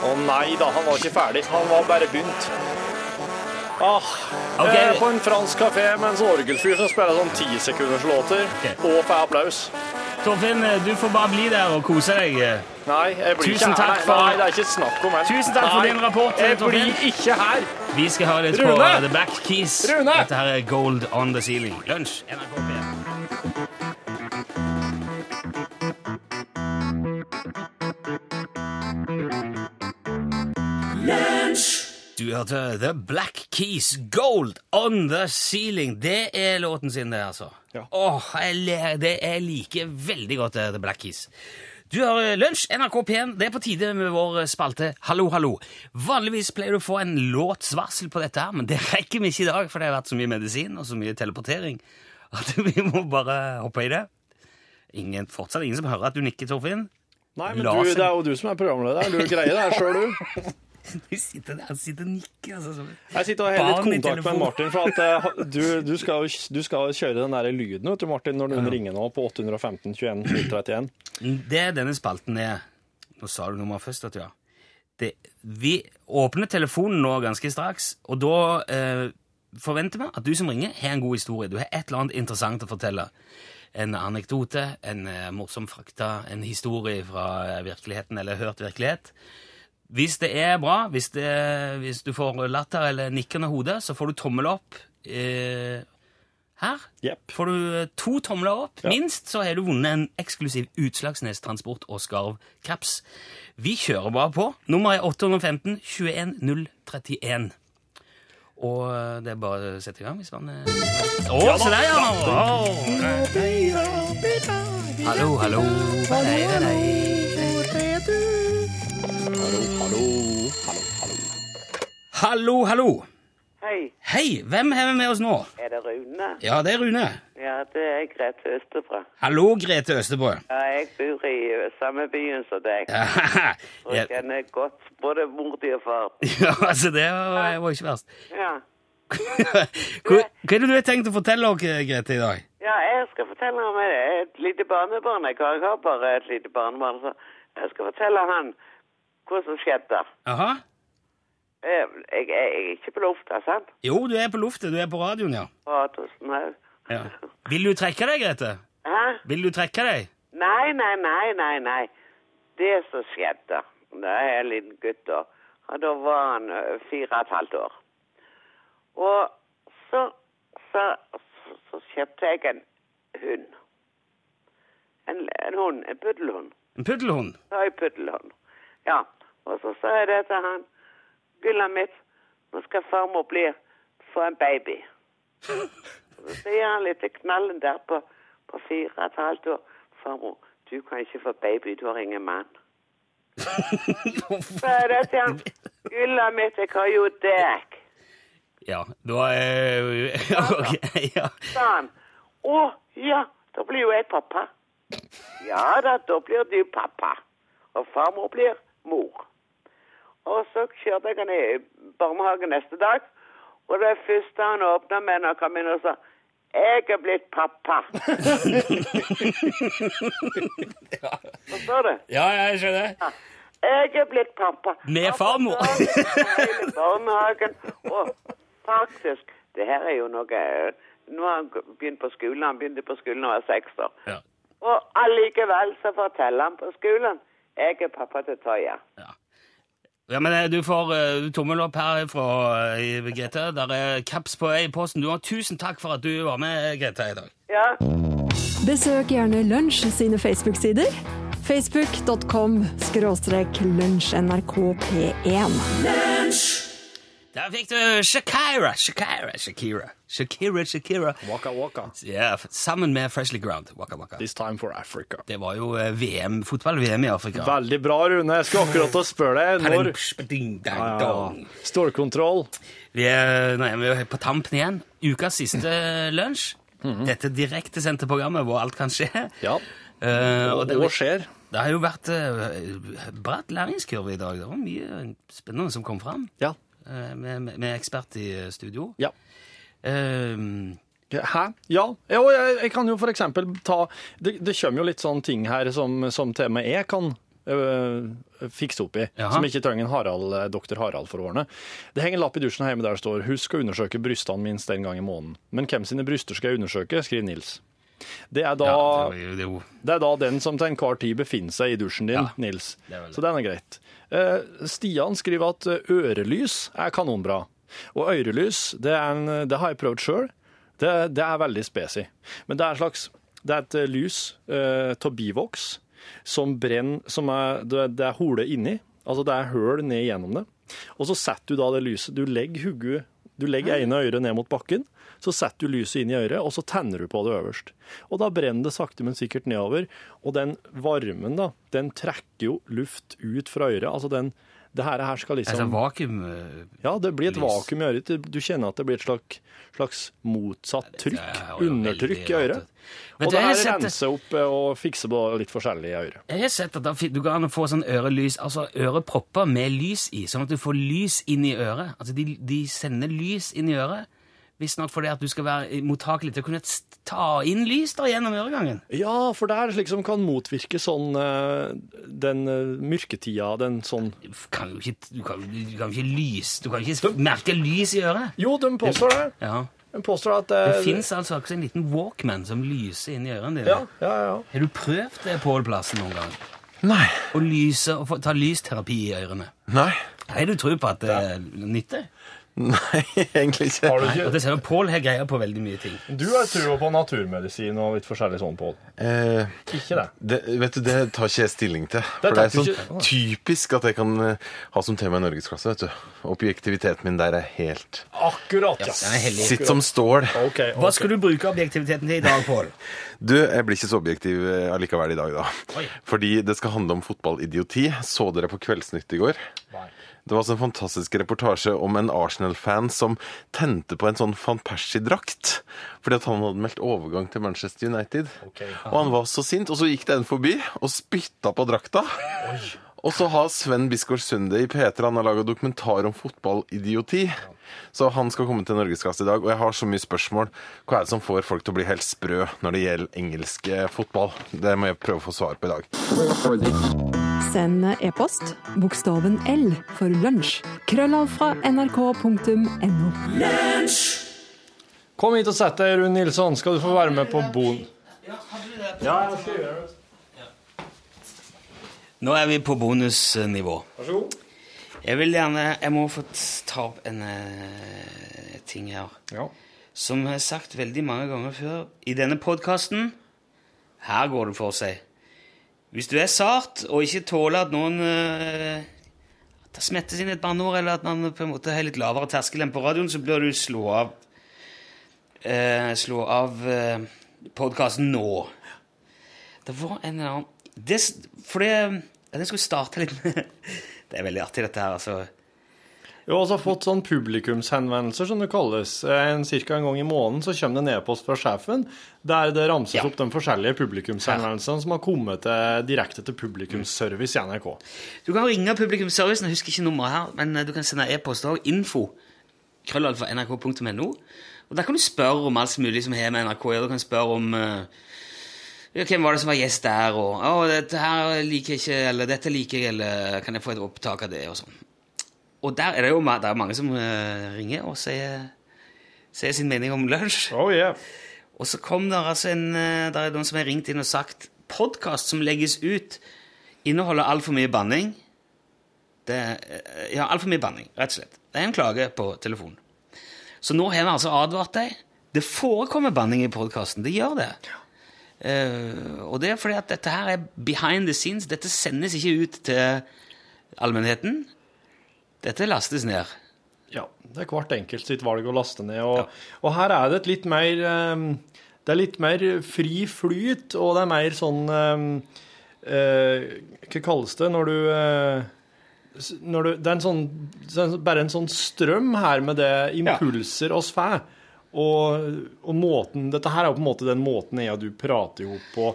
Å nei da, han var ikke ferdig. Han var bare begynt. Ah, okay. Jeg er på en fransk kafé med en orgelfyr som spiller sånn tisekunderslåter okay. og får applaus. Torfinn, du får bare bli der og kose deg. Nei, jeg blir Tusen ikke her. for- Nei, det er ikke snakk om her. Tusen takk for din rapport, Jeg Torfinn. blir ikke her. Vi skal høre litt på The Black Keys. Rune! Dette her er Gold on the Ceiling. Lunsj, NRK P1. Du hørte The Black Keys, Gold on the Ceiling. Det er låten sin, det, altså. Ja. Åh, jeg, det jeg liker veldig godt, det, The Black Keys. Du har lunsj, NRK P1. Det er på tide med vår spalte Hallo, hallo. Vanligvis pleier du å få en låtsvarsel på dette, her, men det rekker vi ikke i dag, for det har vært så mye medisin og så mye teleportering at vi må bare hoppe i det. Ingen, fortsatt ingen som hører at du nikker, Torfinn. Nei, men du, det er jo du som er programleder. Du greier det her sjøl, du. Du sitter der og sitter og nikker. Altså, Jeg sitter og har litt kontakt med. Martin, for at eh, du, du, skal, du skal kjøre den der lyden vet du, Martin, når noen ringer nå på 815 21 031. Det denne spalten er Nå sa du nummeret først, vet du, ja. Det, vi åpner telefonen nå ganske straks, og da eh, forventer vi at du som ringer, har en god historie. Du har et eller annet interessant å fortelle. En anekdote, en eh, morsom fakta, en historie fra eh, virkeligheten eller hørt virkelighet. Hvis det er bra, hvis, det, hvis du får latter eller nikkende hode, så får du tommel opp eh, her. Yep. Får du eh, to tomler opp, minst, så har du vunnet en eksklusiv Utslagsnes Transport og Skarv-caps. Vi kjører bare på. Nummeret er 815 21031. Og eh, det er bare å sette i gang hvis man Å, Å, se der, ja! Oh. Hallo, hallo. Hei, hei. Hallo, hallo, hallo, hallo. Hallo, hallo. Hei, Hei, hvem har vi med oss nå? er det Rune? Ja, det er Rune. Ja, det er Grete Østebra. Hallo, Grete Østebrø. Ja, jeg bor i samme byen som deg, Ja, og jeg kjenner godt både mor di og far. ja, altså, det var, var ikke verst. Ja. Hva, hva er det du har tenkt å fortelle oss, Grete, i dag? ja, jeg skal fortelle om et, lite barnebarn. Jeg har bare et lite barnebarn, så jeg skal fortelle han hva som skjedde. Aha. Eh, Jeg, jeg, jeg er ikke på lufta, sant? Jo, du er på luftet. Du er på radioen, ja. Å, tusen ja. Vil du trekke deg, Grete? Hæ? Vil du trekke deg? Nei, nei, nei, nei, nei. Det som skjedde Da er en liten gutt, da. Og da var han fire og et halvt år. Og så, så, så, så kjøpte jeg en hund. En, en hund, en puddelhund. En puddelhund? en puddelhund. Ja. Og så sa jeg det til han. Gullet mitt, nå skal farmor bli få en baby. Så sier han litt til knallen der på, på fire og et halvt år. Farmor, du kan ikke få baby, du har ingen mann. Så er det til han. Gullet mitt, jeg har jo deg. Ja, da er Ok, ja. Sånn. Å, ja, da blir jo jeg pappa. Ja da, da blir du pappa. Og farmor blir mor. Og så kjørte jeg han i barnehagen neste dag. Og det første han åpna med når han kom inn og sa jeg er blitt pappa. Forstår du? Ja, jeg skjønner. Jeg er blitt pappa. Med farmor. Hele barnehagen. Og faktisk, det her er jo noe Nå har han begynt på skolen. Han begynte på skolen da han var seks år. Ja. Og allikevel så forteller han på skolen jeg er pappa til Toya. Ja, men eh, du får uh, tommel opp her fra uh, Grete. Der er caps på i posten. Du har Tusen takk for at du var med, Grete, i dag. Ja. Besøk gjerne Lunsj sine Facebook-sider. Facebook.com skråstrek lunsjnrkp1. Der fikk du Shakira, Shakira, Shakira. Shakira, Shakira. Waka waka. Ja, sammen med Freshly Ground. Waka, waka. This time for Africa. Det var jo eh, VM, fotball-VM i Afrika. Veldig bra, Rune. Jeg skulle akkurat å spørre deg når ja, ja. Stålkontroll. Vi er, nei, vi er på tampen igjen. Ukas siste lunsj. Dette direktesendte programmet hvor alt kan skje. Ja. Uh, og det, Hva skjer? det har jo vært uh, bratt læringskurve i dag. Det var mye spennende som kom fram Ja. Eh, med, med, med ekspert i studio. Ja. Um, Hæ? Ja. Jo, jeg, jeg kan jo for eksempel ta Det, det kommer jo litt sånne ting her som, som til og med jeg kan øh, fikse opp i, Jaha. som ikke trenger en Harald, eh, doktor Harald for å ordne. Det henger en lapp i dusjen hjemme der det står 'Husk å undersøke brystene minst en gang i måneden'. Men hvem sine bryster skal jeg undersøke? skriver Nils. Det er da, ja, det, det, er det er da den som til enhver tid befinner seg i dusjen din, Ja, Nils. Så den er greit. Eh, Stian skriver at eh, ørelys er kanonbra. Og ørelys, det, er en, det har jeg prøvd sjøl. Det, det er veldig spesig. Men det er, slags, det er et eh, lys eh, av bivoks som brenner som er, Det er- er inni. Altså det er høl ned gjennom det. Og så setter du da det lyset Du legger hodet Du legger ene øret ned mot bakken, så setter du lyset inn i øret, og så tenner du på det øverst. Og da brenner det sakte, men sikkert nedover. Og den varmen, da, den trekker jo luft ut fra øret. Altså den Det her, her skal altså et vakuum eh, Ja, det blir et lys. vakuum i øret. Du- kjenner at det blir et slags, slags motsatt trykk. Er Undertrykk i øret. Og det her renser opp eh, og fikser på litt forskjellig i øret. Jeg har sett at du kan få sånn ørelys, altså ørepropper med lys i, sånn at du får lys inn i øret. Altså de, de sender lys inn i øret, visstnok fordi at du skal være mottakelig til å kunne ta inn lys da gjennom øregangen. Ja, for det er slik som kan motvirke sånn eh, den eh, mørketida, den sånn Du kan jo ikke, du kan, du kan jo ikke lys, du kan ikke merke lys i øret. Jo, de påstår det. Ja. De påstår at Det det finnes altså også en liten Walkman som lyser inn i ørene dine. Ja, ja, ja. Har du prøvd det, på Plassen, noen gang? Nei. Å lyse og få, ta lysterapi i ørene? Nei. Har du tro på at det nytter? Nei, egentlig ikke. Har du Og ikke det ser Pål har greie på veldig mye ting. Du har trua på naturmedisin og litt forskjellig sånn, Pål. Eh, Ikke det. det, vet du, det tar ikke jeg stilling til. Det For det er sånn ikke- typisk at jeg kan eh, ha som tema i norgesklasse. vet du. Objektiviteten min der er helt Akkurat, ja. Er. Sitt som stål. Ok, Hva ok. skal du bruke objektiviteten til i dag, Pål? Du, jeg blir ikke så objektiv eh, allikevel i dag, da. Oi. Fordi det skal handle om fotballidioti. Så dere på Kveldsnytt i går? Nei. Det var altså en fantastisk reportasje om en Arsenal-fan som tente på en sånn van Persie-drakt. Fordi at han hadde meldt overgang til Manchester United. Okay, Og han var så sint, og så gikk den forbi og spytta på drakta. Og så har Sven Bisgaard Sunde i P3 han har laga dokumentar om fotballidioti. Så han skal komme til Norgesklasse i dag, og jeg har så mye spørsmål. Hva er det som får folk til å bli helt sprø når det gjelder engelsk eh, fotball? Det må jeg prøve å få svar på i dag. Send e-post bokstaven L for lunsj. Krøllav fra nrk.no. Kom hit og sett deg, Rune Nilsson. Skal du få være med på Bon... Ja, jeg skal gjøre det. Nå er vi på bonusnivå. Vær så god. Jeg vil gjerne Jeg må få ta opp en eh, ting her. Ja. Som jeg har sagt veldig mange ganger før i denne podkasten Her går det for seg. Hvis du er sart og ikke tåler at noen uh, at det smettes inn et banneord, eller at man på en måte har litt lavere terskel enn på radioen, så bør du slå av uh, Slå av uh, podkasten nå. Det var en eller annen det, For det Jeg skulle starte litt med Det er veldig artig, dette her. altså. Vi har også fått sånn publikumshenvendelser, som det kalles. En, cirka en gang i måneden så kommer det en e-post fra sjefen der det ramses Ja. opp de forskjellige publikumshenvendelsene som har kommet til, direkte til publikumsservice i NRK. Du kan ringe publikumsservicen, jeg husker ikke nummeret her, men eh, du kan sende e-post òg. Info. krøllalfa.nrk.no. Og Der kan du spørre om alt mulig som har med NRK å gjøre. Du kan spørre om eh, ja, hvem var det som var gjest der, og å, dette her liker jeg ikke, eller dette liker jeg, eller kan jeg få et opptak av det, og sånn. Og der er det jo det er mange som eh, ringer og sier, sier sin mening om lunsj. Oh yeah. Og så kom det altså en eh, Der er noen som har ringt inn og sagt podkast som legges ut, inneholder altfor mye banning. Det, eh, ja, altfor mye banning, rett og slett. Det er en klage på telefonen. Så nå har vi altså advart deg. Det forekommer banning i podkasten. Det gjør det. Eh, og det er fordi at dette her er behind the scenes. Dette sendes ikke ut til allmennheten. Dette lastes ned. Ja, det er hvert enkelt sitt valg å laste ned. Og, og her er det et litt mer um, Det er litt mer fri flyt, og det er mer sånn um, uh, Hva kalles det når du uh, når du, det er en sånn, bare en sånn strøm her med det impulser oss får. Og, og måten, dette her er jo på en måte den måten jeg og du prater jo på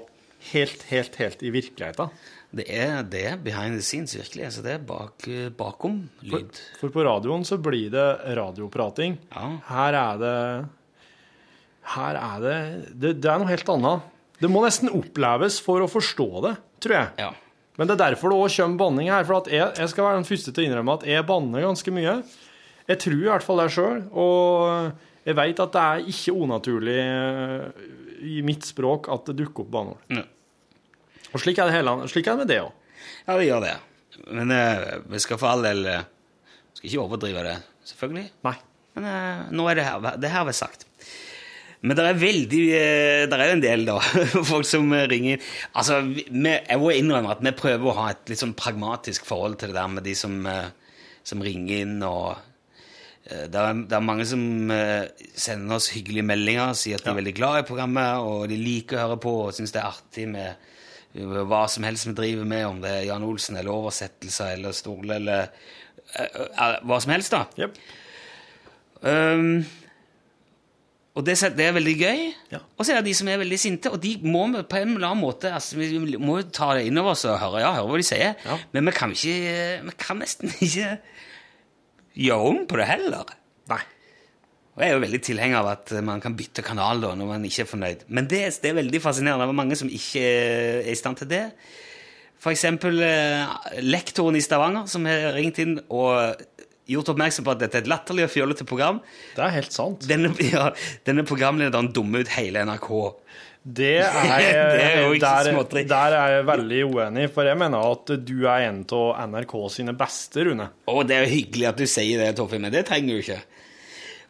helt, helt, helt i virkeligheten. Det er, det behind the scenes, virkelig. Altså, det er bak, bakom lyd. For på radioen så blir det radioprating. Ja. Her er det Her er det, det Det er noe helt annet. Det må nesten oppleves for å forstå det, tror jeg. Ja. Men det er derfor det òg kommer banning her. For at jeg, jeg skal være den første til å innrømme at jeg banner ganske mye. Jeg tror i hvert fall det sjøl. Og jeg veit at det er ikke unaturlig eh, i mitt språk at det dukker opp banneord. Ja. Og slik er det, hele, slik er det med det òg. Ja, det gjør det. Men uh, vi skal for all del uh, Skal ikke overdrive det, selvfølgelig. Nei. Men uh, nå er det her, det her vært sagt. Men det er veldig Det er en del, da, folk som ringer. Altså, vi, jeg må innrømme at vi prøver å ha et litt sånn pragmatisk forhold til det der med de som, som ringer inn og det er, det er mange som eh, sender oss hyggelige meldinger, sier at de er veldig glad i programmet, og de liker å høre på og syns det er artig med eh, hva som helst vi driver med, om det er Jan Olsen eller oversettelser eller Stole eller eh, eh, hva som helst, da. Yep. Um, og det, det er veldig gøy. Ja. Og så er det de som er veldig sinte, og de må vi på en eller annen måte altså, Vi må jo ta det inn over oss og høre, ja, høre hva de sier, Ja. men vi kan ikke Vi kan nesten ikke gjøre om på det heller. Nei. Og jeg er jo veldig tilhenger av at man kan bytte kanal da, når man ikke er fornøyd. Men det, det er veldig fascinerende. Det er mange som ikke er i stand til det. Eksempel eh, lektoren i Stavanger, som har ringt inn og gjort oppmerksom på at dette er et latterlig og fjollete program. Det er helt sant. Denne, ja, denne programlederen dummer ut hele NRK. Det er, Det er ikke der, der er jeg veldig uenig, for jeg mener at du er en av NRK sine beste, Rune. Å, det er jo hyggelig at du sier det, Torfinn, men det trenger du ikke.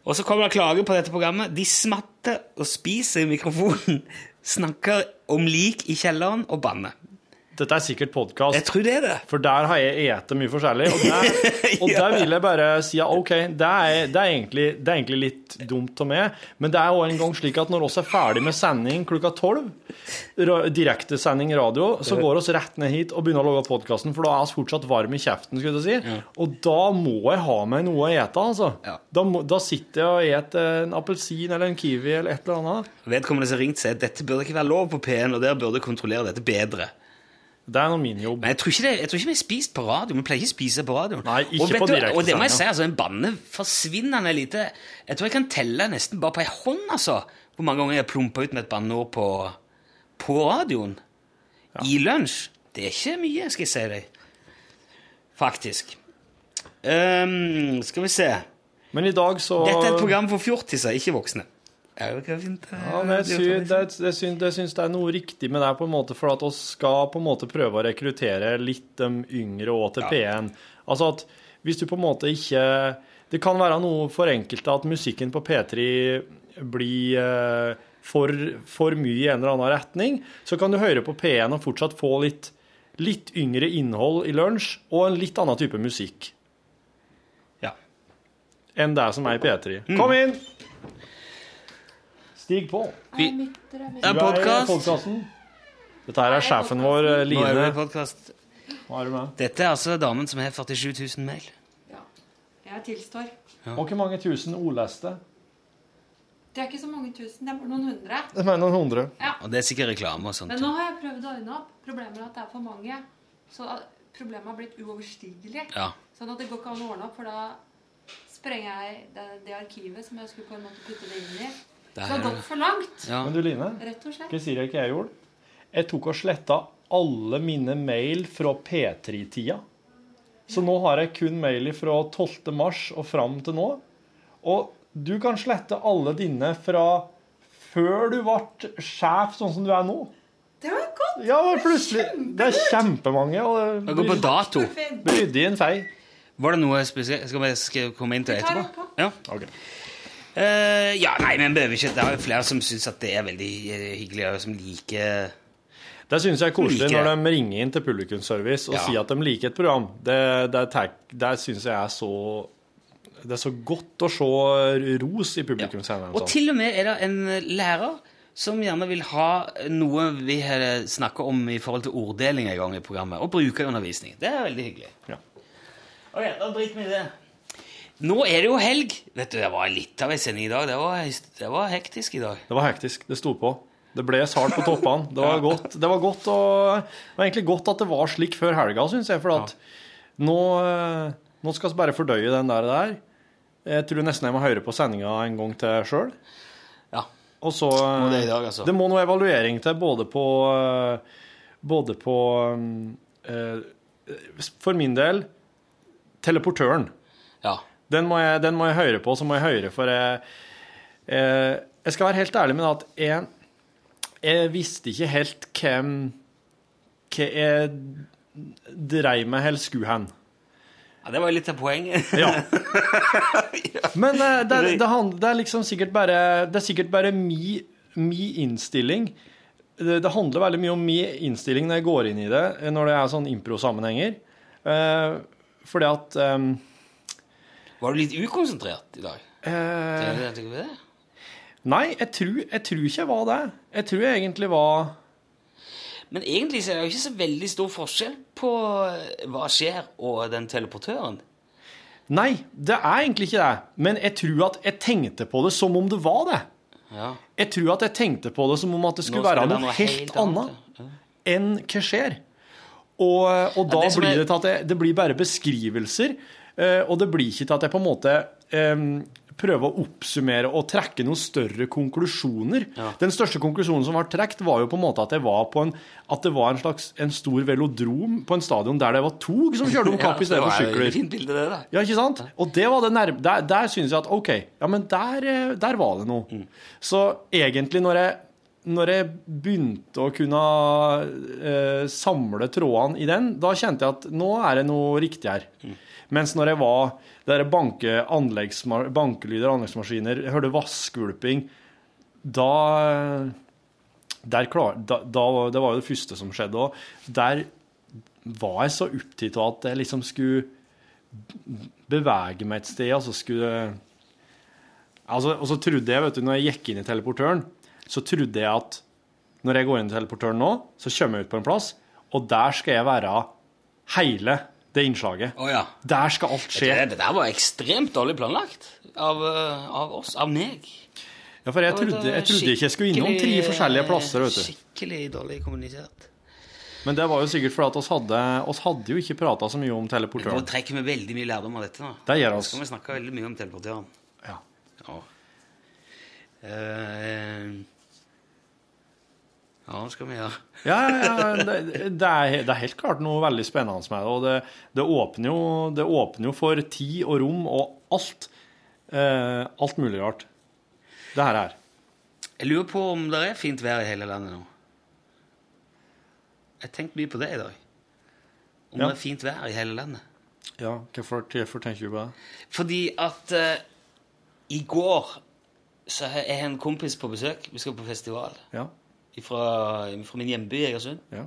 Og så kommer det klager på dette programmet. De smatter og spiser i mikrofonen, snakker om lik i kjelleren og banner. Dette er sikkert podkast. Jeg tror det er det. For der har jeg spist mye forskjellig. Og der, og der vil jeg bare si at OK, det er, det er, egentlig, det er egentlig litt dumt av meg, men det er òg en gang slik at når vi er ferdig med sending klokka tolv, direktesending radio, så går vi rett ned hit og begynner å lage podkasten, for da er vi fortsatt varme i kjeften, skulle jeg si. Og da må jeg ha meg noe å ete, altså. Ja. Da, må, da sitter jeg og eter en appelsin eller en kiwi eller et eller annet. Vedkommende som ringte, sier at dette burde ikke være lov på P1, og dere burde kontrollere dette bedre. Det er nå min jobb. Men jeg tror ikke, det, jeg tror ikke vi har spist på radio. Vi pleier ikke å spise på radio. Nei, ikke og, på du- direkte Og det må jeg si, altså, en banne forsvinnende lite. Jeg tror jeg kan telle nesten bare på ei hånd, altså, hvor mange ganger jeg har plumpa ut med et banneord på, på radioen. I lunsj. Det er ikke mye, skal jeg si deg. Faktisk. Um, skal vi se. Men i dag så Dette er et program for fjortiser, ikke voksne. Ja, det ikke fint. Ja, men jeg syns, det, jeg syns, jeg syns det er noe riktig med det, på en måte, for at vi skal på en måte prøve å rekruttere litt de yngre òg til P1. Altså at hvis du på en måte ikke Det kan være noe for enkelte at musikken på P3 blir eh, for, for mye i en eller annen retning. Så kan du høre på P1 og fortsatt få litt, litt yngre innhold i lunsj, og en litt annen type musikk Ja. enn det som er i P3. Kom inn! Stig på. Vi, det er i podkast. Dette her er sjefen vår, Line. Nå er du i podcast. Hva er du med? Dette er altså damen som har 47 000 mail. Ja. Jeg tilstår. Og hvor mange tusen ordleste? Det er ikke så mange tusen, det er bare noen hundre. Det er noen hundre. Og det er sikkert reklame og sånt. Men nå har jeg prøvd å ordne opp. Problemet er at det er for mange. Så problemet har blitt uoverstigelig. Ja. Sånn at det går ikke an å ordne opp, for da sprenger jeg det, det arkivet som jeg skulle på en måte putte det inn i. Det har er- gått for langt, Ja. Men du, Line, rett og slett. hva sier jeg ikke jeg gjorde? Jeg tok og sletta alle mine mail fra P3-tida. Så nå har jeg kun mail fra 12. mars og fram til nå. Og du kan slette alle dine fra før du ble sjef, sånn som du er nå. Det var godt! Ja, plutselig Det er kjempemange. Og det går på dato. Torfinn. Ryddig i en fei. Var det noe spesielt? Skal vi komme inn til det etterpå? Ja. Ok. Eh, ja, nei, men behøver ikke Det er jo flere som syns at det er veldig eh, hyggelig, og som liker Det syns jeg er koselig like. når de ringer inn til publikumsservice og Ja. sier at de liker et program. Det, det, det syns jeg er så Det er så godt å se ros i publikumshendene. Og til og med er det en lærer som gjerne vil ha noe vi har snakka om i forhold til orddeling en gang i programmet, og bruke i undervisning. Det er veldig hyggelig. Ja. Ok, da driter vi i det. Nå er det jo helg. Vet du, Det var litt av en sending i dag. Det var, det var hektisk i dag. Det var hektisk. Det sto på. Det ble hardt på toppene. Det var godt, det var godt og, det var egentlig godt at det var slik før helga, syns jeg. For at nå, eh, nå skal vi bare fordøye den der. der. Jeg tror nesten jeg må høre på sendinga en gang til sjøl. Ja. Og så Må det i dag, altså. Det må noe evaluering til både på eh, Både på eh, For min del teleportøren. ja. Den må, jeg, den må jeg høre på, så må jeg høre, for jeg, jeg, jeg skal være helt ærlig med at jeg, jeg visste ikke helt hvem hva jeg dreiv med eller skulle hen. ja det var jo litt av poenget. Ja. Men det, det, det, hand- det er liksom sikkert bare Det er sikkert bare mi, mi innstilling. Det, det handler veldig mye om min innstilling når jeg går inn i det, når det er sånn impro-sammenhenger. Eh, fordi at eh, Var du litt ukonsentrert i dag? eh, det, det, det? Nei, jeg tror, jeg tror ikke jeg var det. Jeg tror jeg egentlig var Men egentlig så er det jo ikke så veldig stor forskjell på eh, hva skjer og den teleportøren. Nei, det er egentlig ikke det. Men jeg tror at jeg tenkte på det som om det var det. Ja. Jeg tror at jeg tenkte på det som om at det skulle være noe, noe, helt, annet ja. enn hva skjer. Og, og da det blir det til at det, det blir bare beskrivelser, og det blir ikke til at jeg på en måte eh, prøver å oppsummere og trekke noen større konklusjoner. Den største konklusjonen som var trukket, var jo på en måte at, det var på en, at det var en slags en stor velodrom på en stadion der det var tog som kjørte om kapp i stedet for det var et sykler. fint bilde, det, da. Ja, ikke sant? Og det var det nærme, der, der synes jeg at OK, ja, men der, eh, der var det noe. Så egentlig, når jeg, når jeg begynte å kunne eh, samle trådene i den, da kjente jeg at nå er det noe riktig her. Mens når jeg var der banke, bankelyder, anleggsmaskiner, jeg hørte vaskgulping, da klar, da, da, Det var jo det første som skjedde òg. Der var jeg så opptatt av at jeg liksom skulle bevege meg et sted, altså skulle altså, Og så trodde jeg, vet du, når jeg gikk inn i teleportøren, så trodde jeg at når jeg går inn i teleportøren nå, så kommer jeg ut på en plass, og der skal jeg være hele det innslaget. Oh, ja. Der skal alt skje. Det, det der var ekstremt dårlig planlagt av, eh, av oss, av meg. Ja, for jeg trodde, jeg trodde ikke jeg skulle innom tre forskjellige plasser, vet du. Skikkelig dårlig kommunisert. Men det var jo sikkert fordi at oss hadde, oss hadde jo ikke prata så mye om teleportøren. Nå trekker vi veldig mye lærdom av dette. nå. Det gjør Nå oss. skal vi snakke veldig mye om teleportøren. Ja. Ja. Eh, ja, det skal vi gjøre. Ja, ja, det, det, er, det er helt klart noe veldig spennende med. Og det, jo, det åpner jo for tid og rom og alt. Eh, alt mulig rart. Det her er. Jeg lurer på om det er fint vær i hele landet nå. Jeg tenkte mye på det i dag. Om Ja. det er fint vær i hele landet. Ja, hvorfor, hvorfor tenker du på det? Fordi at eh, i går så er jeg en kompis på besøk. Vi skal på festival. Ja, Fra, fra min hjemby Egersund. ja.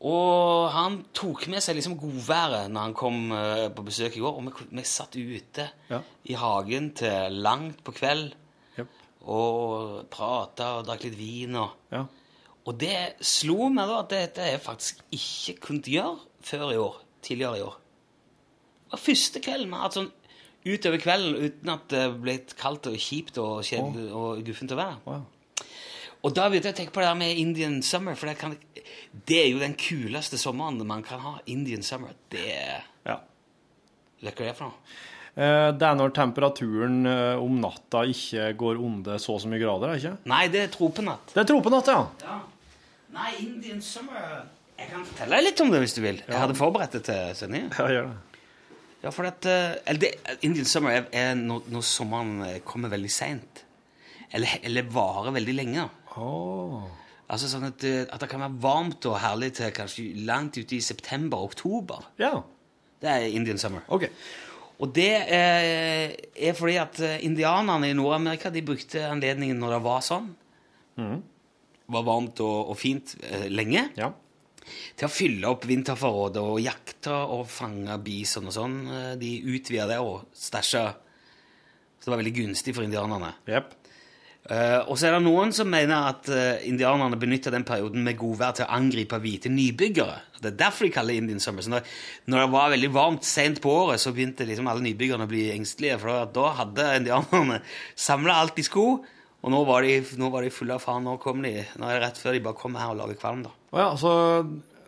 Og han tok med seg liksom godværet når han kom eh, på besøk i går. Og vi, vi satt ute Ja. i hagen til langt på kveld yep. og prata og drakk litt vin. Og, ja. og det slo meg da at dette jeg faktisk ikke kunnet gjøre før i år. Tidligere i år. Det var første kvelden vi har hatt sånn utover kvelden uten at det ble kaldt og kjipt og kjedelig og guffent å være. Wow. Og da begynte jeg å tenke på det der med Indian summer, for det, kan, det er jo den kuleste sommeren man kan ha. Indian summer. Det er ja. Vet du det er for noe? Eh, Det er når temperaturen eh, om natta ikke går under så og så mye grader, er ikke? Nei, det er tropenatt. Det er tropenatt, ja. Ja. Nei, Indian summer Jeg kan fortelle deg litt om det hvis du vil. Jeg hadde forberedt det til sendingen. Ja, gjør det. Ja, for at, eh, eller det, Indian summer er, er når, når sommeren kommer veldig seint. Eller, eller varer veldig lenge. Åh. Altså sånn at, eh, at det kan være varmt og herlig til kanskje langt ute i september-oktober. Ja, Det er Indian summer. ok. Og det eh, er fordi at eh, indianerne i Nord-Amerika de brukte anledningen når det var sånn, var varmt og, og fint eh, lenge, Ja. til å fylle opp vinterforrådet og jakte og fange bison og sånn. Eh, De utvida det og stæsja. Så det var veldig gunstig for indianerne. Jep. Eh, og så er det noen som mener at uh, indianerne benytta den perioden med godvær til å angripe hvite nybyggere. Det er derfor de kaller Indian Summer. Så når, når det var veldig varmt sent på året, så begynte liksom alle nybyggerne å bli engstelige. For da hadde indianerne samla alt de skulle, og nå var de, nå var de fulle av faen. Nå kom de, nå er det rett før de bare kommer her og lager kvalm. da. Oh ja, så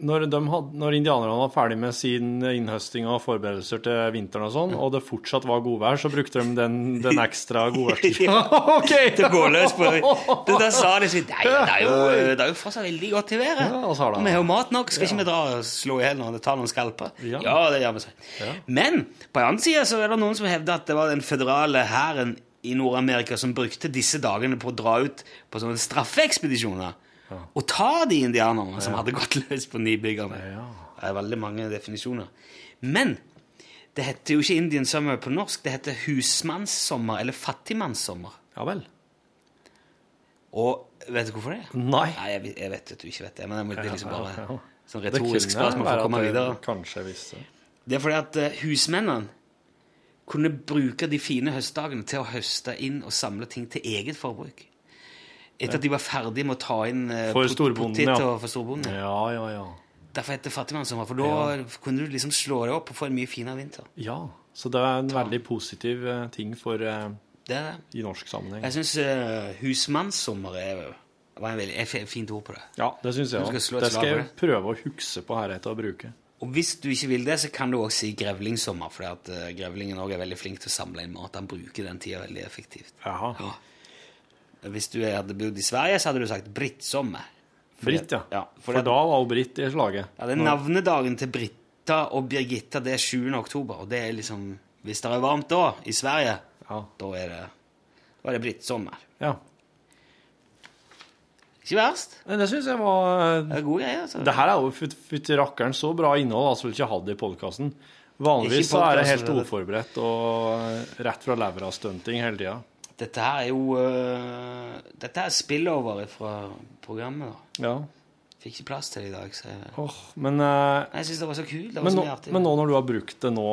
når, de had, når indianerne var ferdig med sin innhøsting og forberedelser til vinteren og sånn, og det fortsatt var godvær, så brukte de den, den ekstra godværstida? okay. Til å gå løs på det. Da sa de sånn Nei, det er jo, det er jo fortsatt veldig godt i været. Ja, det- vi har jo mat nok. Skal ikke vi dra og slå i hjel noen og ta noen skalper? Ja. Ja, det gjør vi. sånn. Men på en annen side så er det noen som hevder at det var den føderale hæren i Nord-Amerika som brukte disse dagene på å dra ut på sånne straffeekspedisjoner og ta de indianerne som hadde gått løs på nybyggerne. Ja. Det er veldig mange definisjoner. Men det heter jo ikke Indian Summer på norsk. Det heter husmannssommer eller fattigmannssommer. Ja vel. Og vet du hvorfor det? Nei. Nei, jeg, vet- jeg vet at du ikke vet det, men det er liksom bare sånn retorisk spørsmål for å komme videre. Kanskje visste. Det er fordi at eh, husmennene kunne bruke de fine høstdagene til å høste inn og samle ting til eget forbruk. Etter at de var ferdige med å ta inn eh, For poteter ja. for storbonden. Ja, ja, ja. Derfor heter det fattigmannssommer, for da kunne du liksom slå det opp og få en mye finere vinter. Ja, så det er en veldig positiv eh, ting for eh, Det er det. i norsk sammenheng. Jeg syns husmannssommer er, var en veldig, fint ord på det. Ja, det syns jeg òg. Det skal jeg prøve å huske på heretter å bruke. Og hvis du ikke vil det, så kan du også si grevlingssommer, for at uh, grevlingen òg er veldig flink til å samle inn mat. Han bruker den tida veldig effektivt. Jaha. Ja. Hvis du hadde bodd i Sverige, så hadde du sagt brittsommer. Britt, ja. ja For, for da var Britt i slaget. Ja, det er navnedagen til Britta og Birgitta, det er 7. oktober, og det er liksom Hvis det er varmt da, i Sverige, Ja. da er det, da er det brittsommer. ja. Ikke verst. Men Det syns jeg var Det er gode greier. altså. Det her er jo fytti fyt rakkeren så bra innhold, altså ikke ha det i podkasten. Vanligvis så er det helt er uforberedt og rett fra levra-stunting hele tida. Dette her er jo uh, Dette er spillover fra programmet. da. Ja. Fikk ikke plass til det i dag. så jeg, Åh, men, uh, jeg syns det var så kult. Det var men, artig. men nå når du har brukt det nå,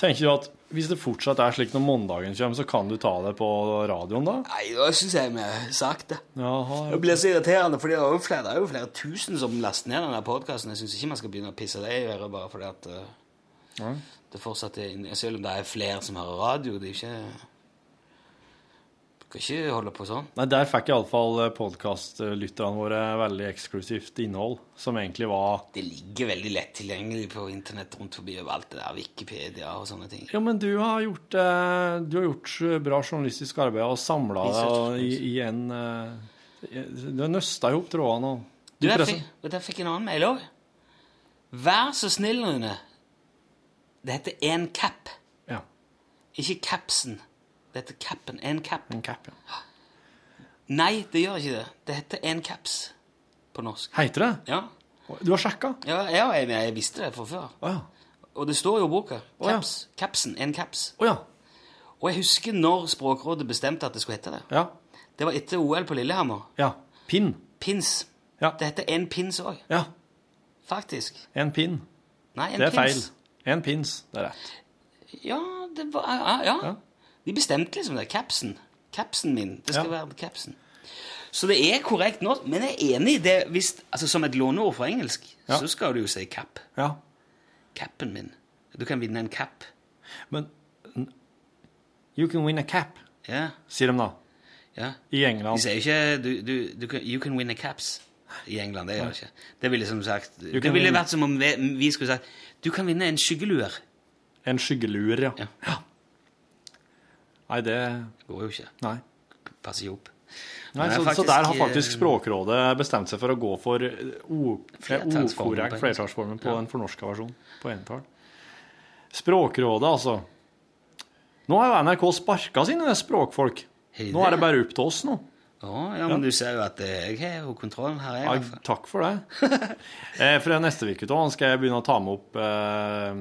tenker du at hvis det fortsatt er slik når mandagen kommer, så kan du ta det på radioen da? Nei, da syns jeg vi har sagt det. Jaha, Det blir så irriterende, for det er jo flere, det er jo flere tusen som laster ned denne podkasten. Jeg syns ikke man skal begynne å pisse det i øret bare fordi at uh, ja. det fortsatt er Selv om det er flere som hører radio, det er ikke Kan ikke holde på sånn. Nei, Der fikk iallfall podkastlytterne våre veldig eksklusivt innhold, som egentlig var Det ligger veldig lett tilgjengelig på internett rundt forbi overalt. det der Wikipedia og sånne ting. Ja, men du har gjort, eh, du har gjort bra journalistisk arbeid og samla det i, en eh, Du har nøsta i hop trådene og Du, der, fikk, jeg fikk en annen mail òg. Vær så snill, Rune. Det heter en cap, Ja. ikke capsen. Det heter capen. En cap. En cap, ja. Nei, det gjør ikke det. Det heter en caps på norsk. Heter det? Ja, Du har sjekka? ja, ja jeg, jeg visste det fra før. Oh, ja. Og det står jo i boka. Å, ja. Capsen. En caps. Oh, ja. Og jeg husker når Språkrådet bestemte at det skulle hete det. Ja. Det var etter OL på Lillehammer. ja. Pinn. Pins. Ja. Det heter en pins òg, Ja. faktisk. En pin. Nei, en Det er feil. En pins. Det er rett. Ja, det var ja, ja. Ja. De bestemte liksom det. Capsen. Capsen min. Det skal Ja. være capsen. Så det er korrekt nå. Men jeg er enig i det hvis, altså Som et låneord for engelsk, Ja. så skal du jo si cap. Ja. Capen min. Du kan vinne en cap. Men You can win a cap, Ja. sier de da. ja. I De England. sier ikke du, du, du You can win a caps i England. Det gjør de ikke. Det ville som sagt Det ville vært som om vi, vi skulle sagt Du kan vinne en skyggeluer. En skyggeluer, ja. Ja. Nei, det går jo ikke. Nei. Passer ikke opp. Nei så, faktisk, så der har eh, faktisk Språkrådet bestemt seg for å gå for på okorrekt flertallsformen på Ja. en fornorska versjon på entall. Språkrådet, altså. Nå har jo NRK sparka sine språkfolk. Nå er det? bare opp til oss nå. Å, ja, men du ser jo at eh, jeg har jo kontrollen her. Jeg, Ja, takk for det. eh, fra neste uke skal jeg begynne å ta med opp eh,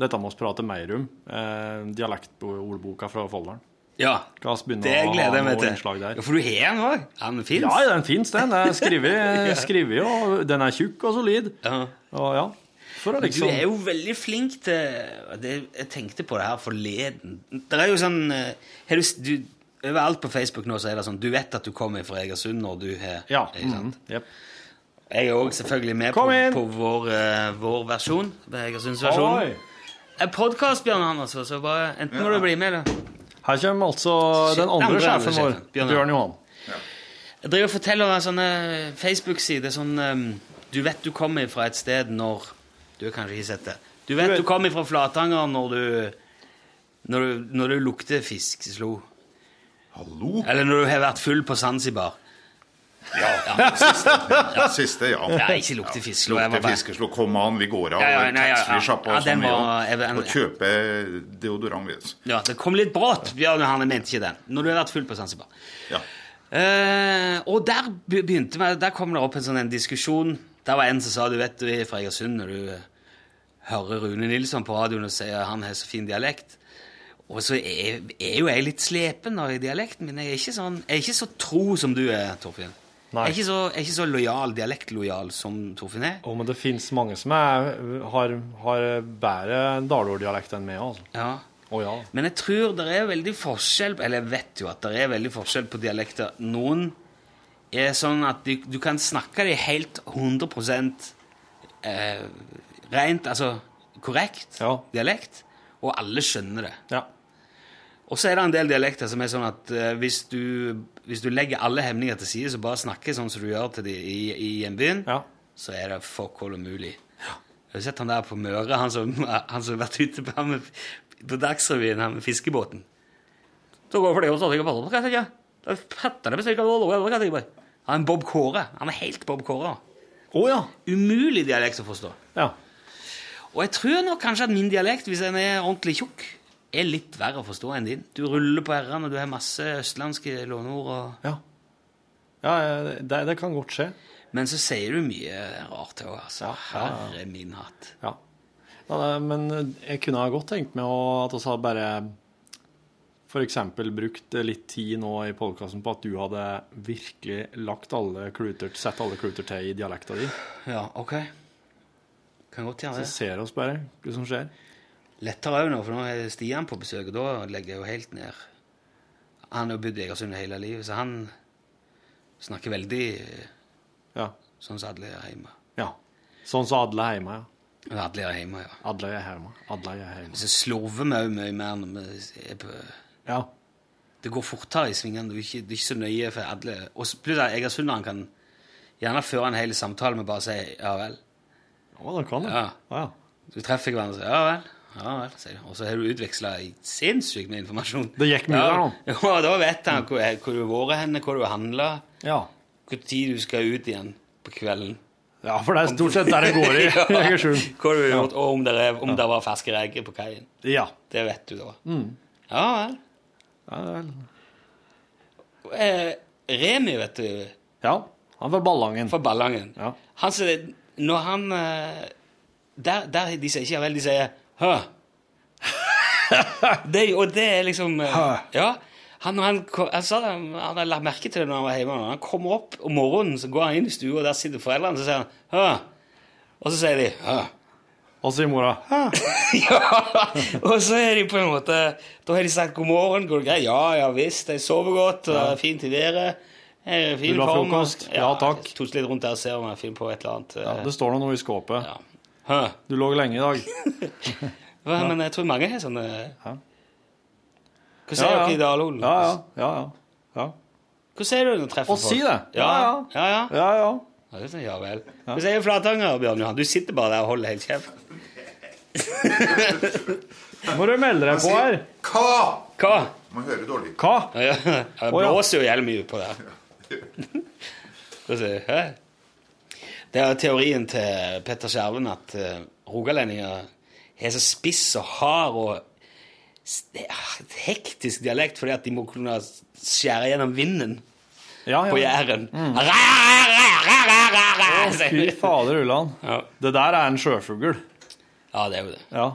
dette må vi prate mer om. Eh, dialektordboka fra Folldalen. ja, det gleder jeg meg til. der. Ja, for du har den òg? Den fins? Ja, den fins, den. Den er skrevet, skrevet, og den er tjukk og solid. Ja. Og ja, å Du liksom er jo veldig flink til det, Jeg tenkte på det her forleden. Det er jo sånn eh, du, du, Overalt på Facebook nå så er det sånn Du vet at du kommer fra Egersund når du har Ja. mhm, jep. Jeg er òg selvfølgelig med på, på vår, eh, vår versjon. Egersundsversjonen. Oi. En podkast, Bjørn Anders, så bare enten må du bli med, eller Her kommer altså den andre Andre sjefen vår, Bjørn Bjørn Johan. Jeg driver og forteller deg sånne Facebook-sider sånn um, Du vet du kommer fra et sted når Du har kanskje ikke sett det. Du vet vet- du kommer fra Flatanger når du når du, når du lukter fiskeslo. Hallo? Eller når du har vært full på Zanzibar. Ja, siste, ja. Ja, ikke lukte fisk. Lukter bare- fiskeslo. Kom an, vi går av Ja, ja, ja, ja. Ja, og den sånn, ja. jeg- Og kjøpe deodorant. Ja, Det kom litt brått, Bjørn Johanne mente ikke den. Når du har vært full på Zanzibar. Ja. Uh, og der begynte vi, der kom det opp en sånn en diskusjon. Der var en som sa du vet du er fra Egersund når du eh, hører Rune Nilsson på radioen og sier han har så fin dialekt. Og så er, er jo jeg litt slepen i dialekten min. Jeg er ikke, sånn, jeg er ikke så tro som du er, Torfinn. Nei. Jeg er ikke så, er ikke så lojal, dialektlojal som Torfinn er. Å, men det fins mange som er, har, har bedre dalorddialekt enn meg, altså. Ja. Å ja. Men jeg tror det er veldig forskjell Eller jeg vet jo at det er veldig forskjell på dialekter. Noen er sånn at du, du kan snakke dem helt 100 eh, rent, altså korrekt Ja. dialekt, og alle skjønner det. ja. Og så er det en del dialekter som er sånn at eh, hvis, du, hvis du legger alle hemninger til side, så bare snakker sånn som du gjør til de i, i hjembyen, Ja. så er det fuck all umulig. Har du sett han der på Møre, han som, han som har vært ute på, med, på Dagsrevyen, han med fiskebåten? Så går det for det å stadig tenker på, ja. Det er fetterne bestikker av lov, hva skal jeg si bare? Han er Bob Kåre. Han er helt Bob Kåre. Å ja. Umulig dialekt å forstå. Ja. Og jeg tror nok kanskje at min dialekt, hvis den er ordentlig tjukk, er litt verre å forstå enn din. Du ruller på r-ene, og du har masse østlandske låneord og Ja. Ja, det, det kan godt skje. Men så sier du mye rart òg, altså. Herre min hatt. Ja. ja det, men jeg kunne ha godt tenkt meg at vi hadde bare f.eks. brukt litt tid nå i podkasten på at du hadde virkelig lagt alle kluter, sett alle kluter til i dialekta di. Ja, OK. Kan godt gjøre det. Så ser oss bare hva som skjer. Lettere òg nå, for nå er Stian på besøk, og da legger jeg jo helt ned. Han har bodd i Egersund hele livet, så han snakker veldig eh, Ja. sånn som alle er hjemme. ja. Sånn som alle er hjemme, ja. Alle er hjemme, ja. Adler er hjemme. Adler er hjemme. Så slurver vi òg mye mer når vi er på Ja. Det går fortere i svingene. Du er ikke, det er ikke så nøye for alle. Og så at egersunderen kan gjerne føre en hel samtale med bare å si ja vel. Ja, det kan det. Ja. Ja. Du treffer hverandre og sier ja vel. Ja vel, sier. Og så har du utveksla sinnssykt med informasjon. Det gikk mye ja. der nå. Ja, da vet han hvor, hvor du har vært henne, hvor du har handla, ja. tid du skal ut igjen på kvelden. Ja, for det er stort sett der det går i Ja. Hvor du har gjort, og om det, er, om det var ferske reker på kaien. Ja. Det vet du da. Ja vel. Ja, vel. Eh, Remi, vet du, ja. Han var Ballangen. fra Ballangen Ja. Han sier Når han eh, der, der De sier ikke vel, de sier det, og det er liksom eh, Ja. Han, han, ko- han, han hadde lagt merke til det når han var hjemme. Når han kommer opp om morgenen, så går han inn i stua, og der sitter foreldrene, så sier han hø. Og så sier de hø. Og så sier mora Hæ? ja, og så er de på en måte Da har de sagt god morgen, går det greit? Ja, ja visst, jeg sover godt, og det er fint i været. Fin du ha frokost? Ja, takk. Tos litt rundt der og ser om jeg finner på et eller annet. Ja, eh, det står nå noe i skåpet. ja. Hæ? Du lå lenge i dag. Hva, Men jeg tror mange har sånne Ja. Hva sier dere i Dalholen? Ja, ja. ja, ja. ja. Hva sier du når du treffer Å, si det. Ja, Ja, ja. ja, ja. Ja, ja. Ja vel. Hva sier Flatanger, Bjørn Johan? Du sitter bare der og holder helt kjeft. Må du melde deg på her. Hva? Hva? Man hører dårlig. Hva? Ja, Å, ja. blåser jo jævlig mye på det. Hva sier du? Det er teorien til Petter Skjerven at uh, rogalendinger er så spiss og hard og er hektisk dialekt fordi at de må kunne skjære gjennom vinden Ja, på ja. Jæren. Ra, ra, ra, Fy fader ullan. Ja. Det der er en sjøfugl. ja, det er jo det. Ja.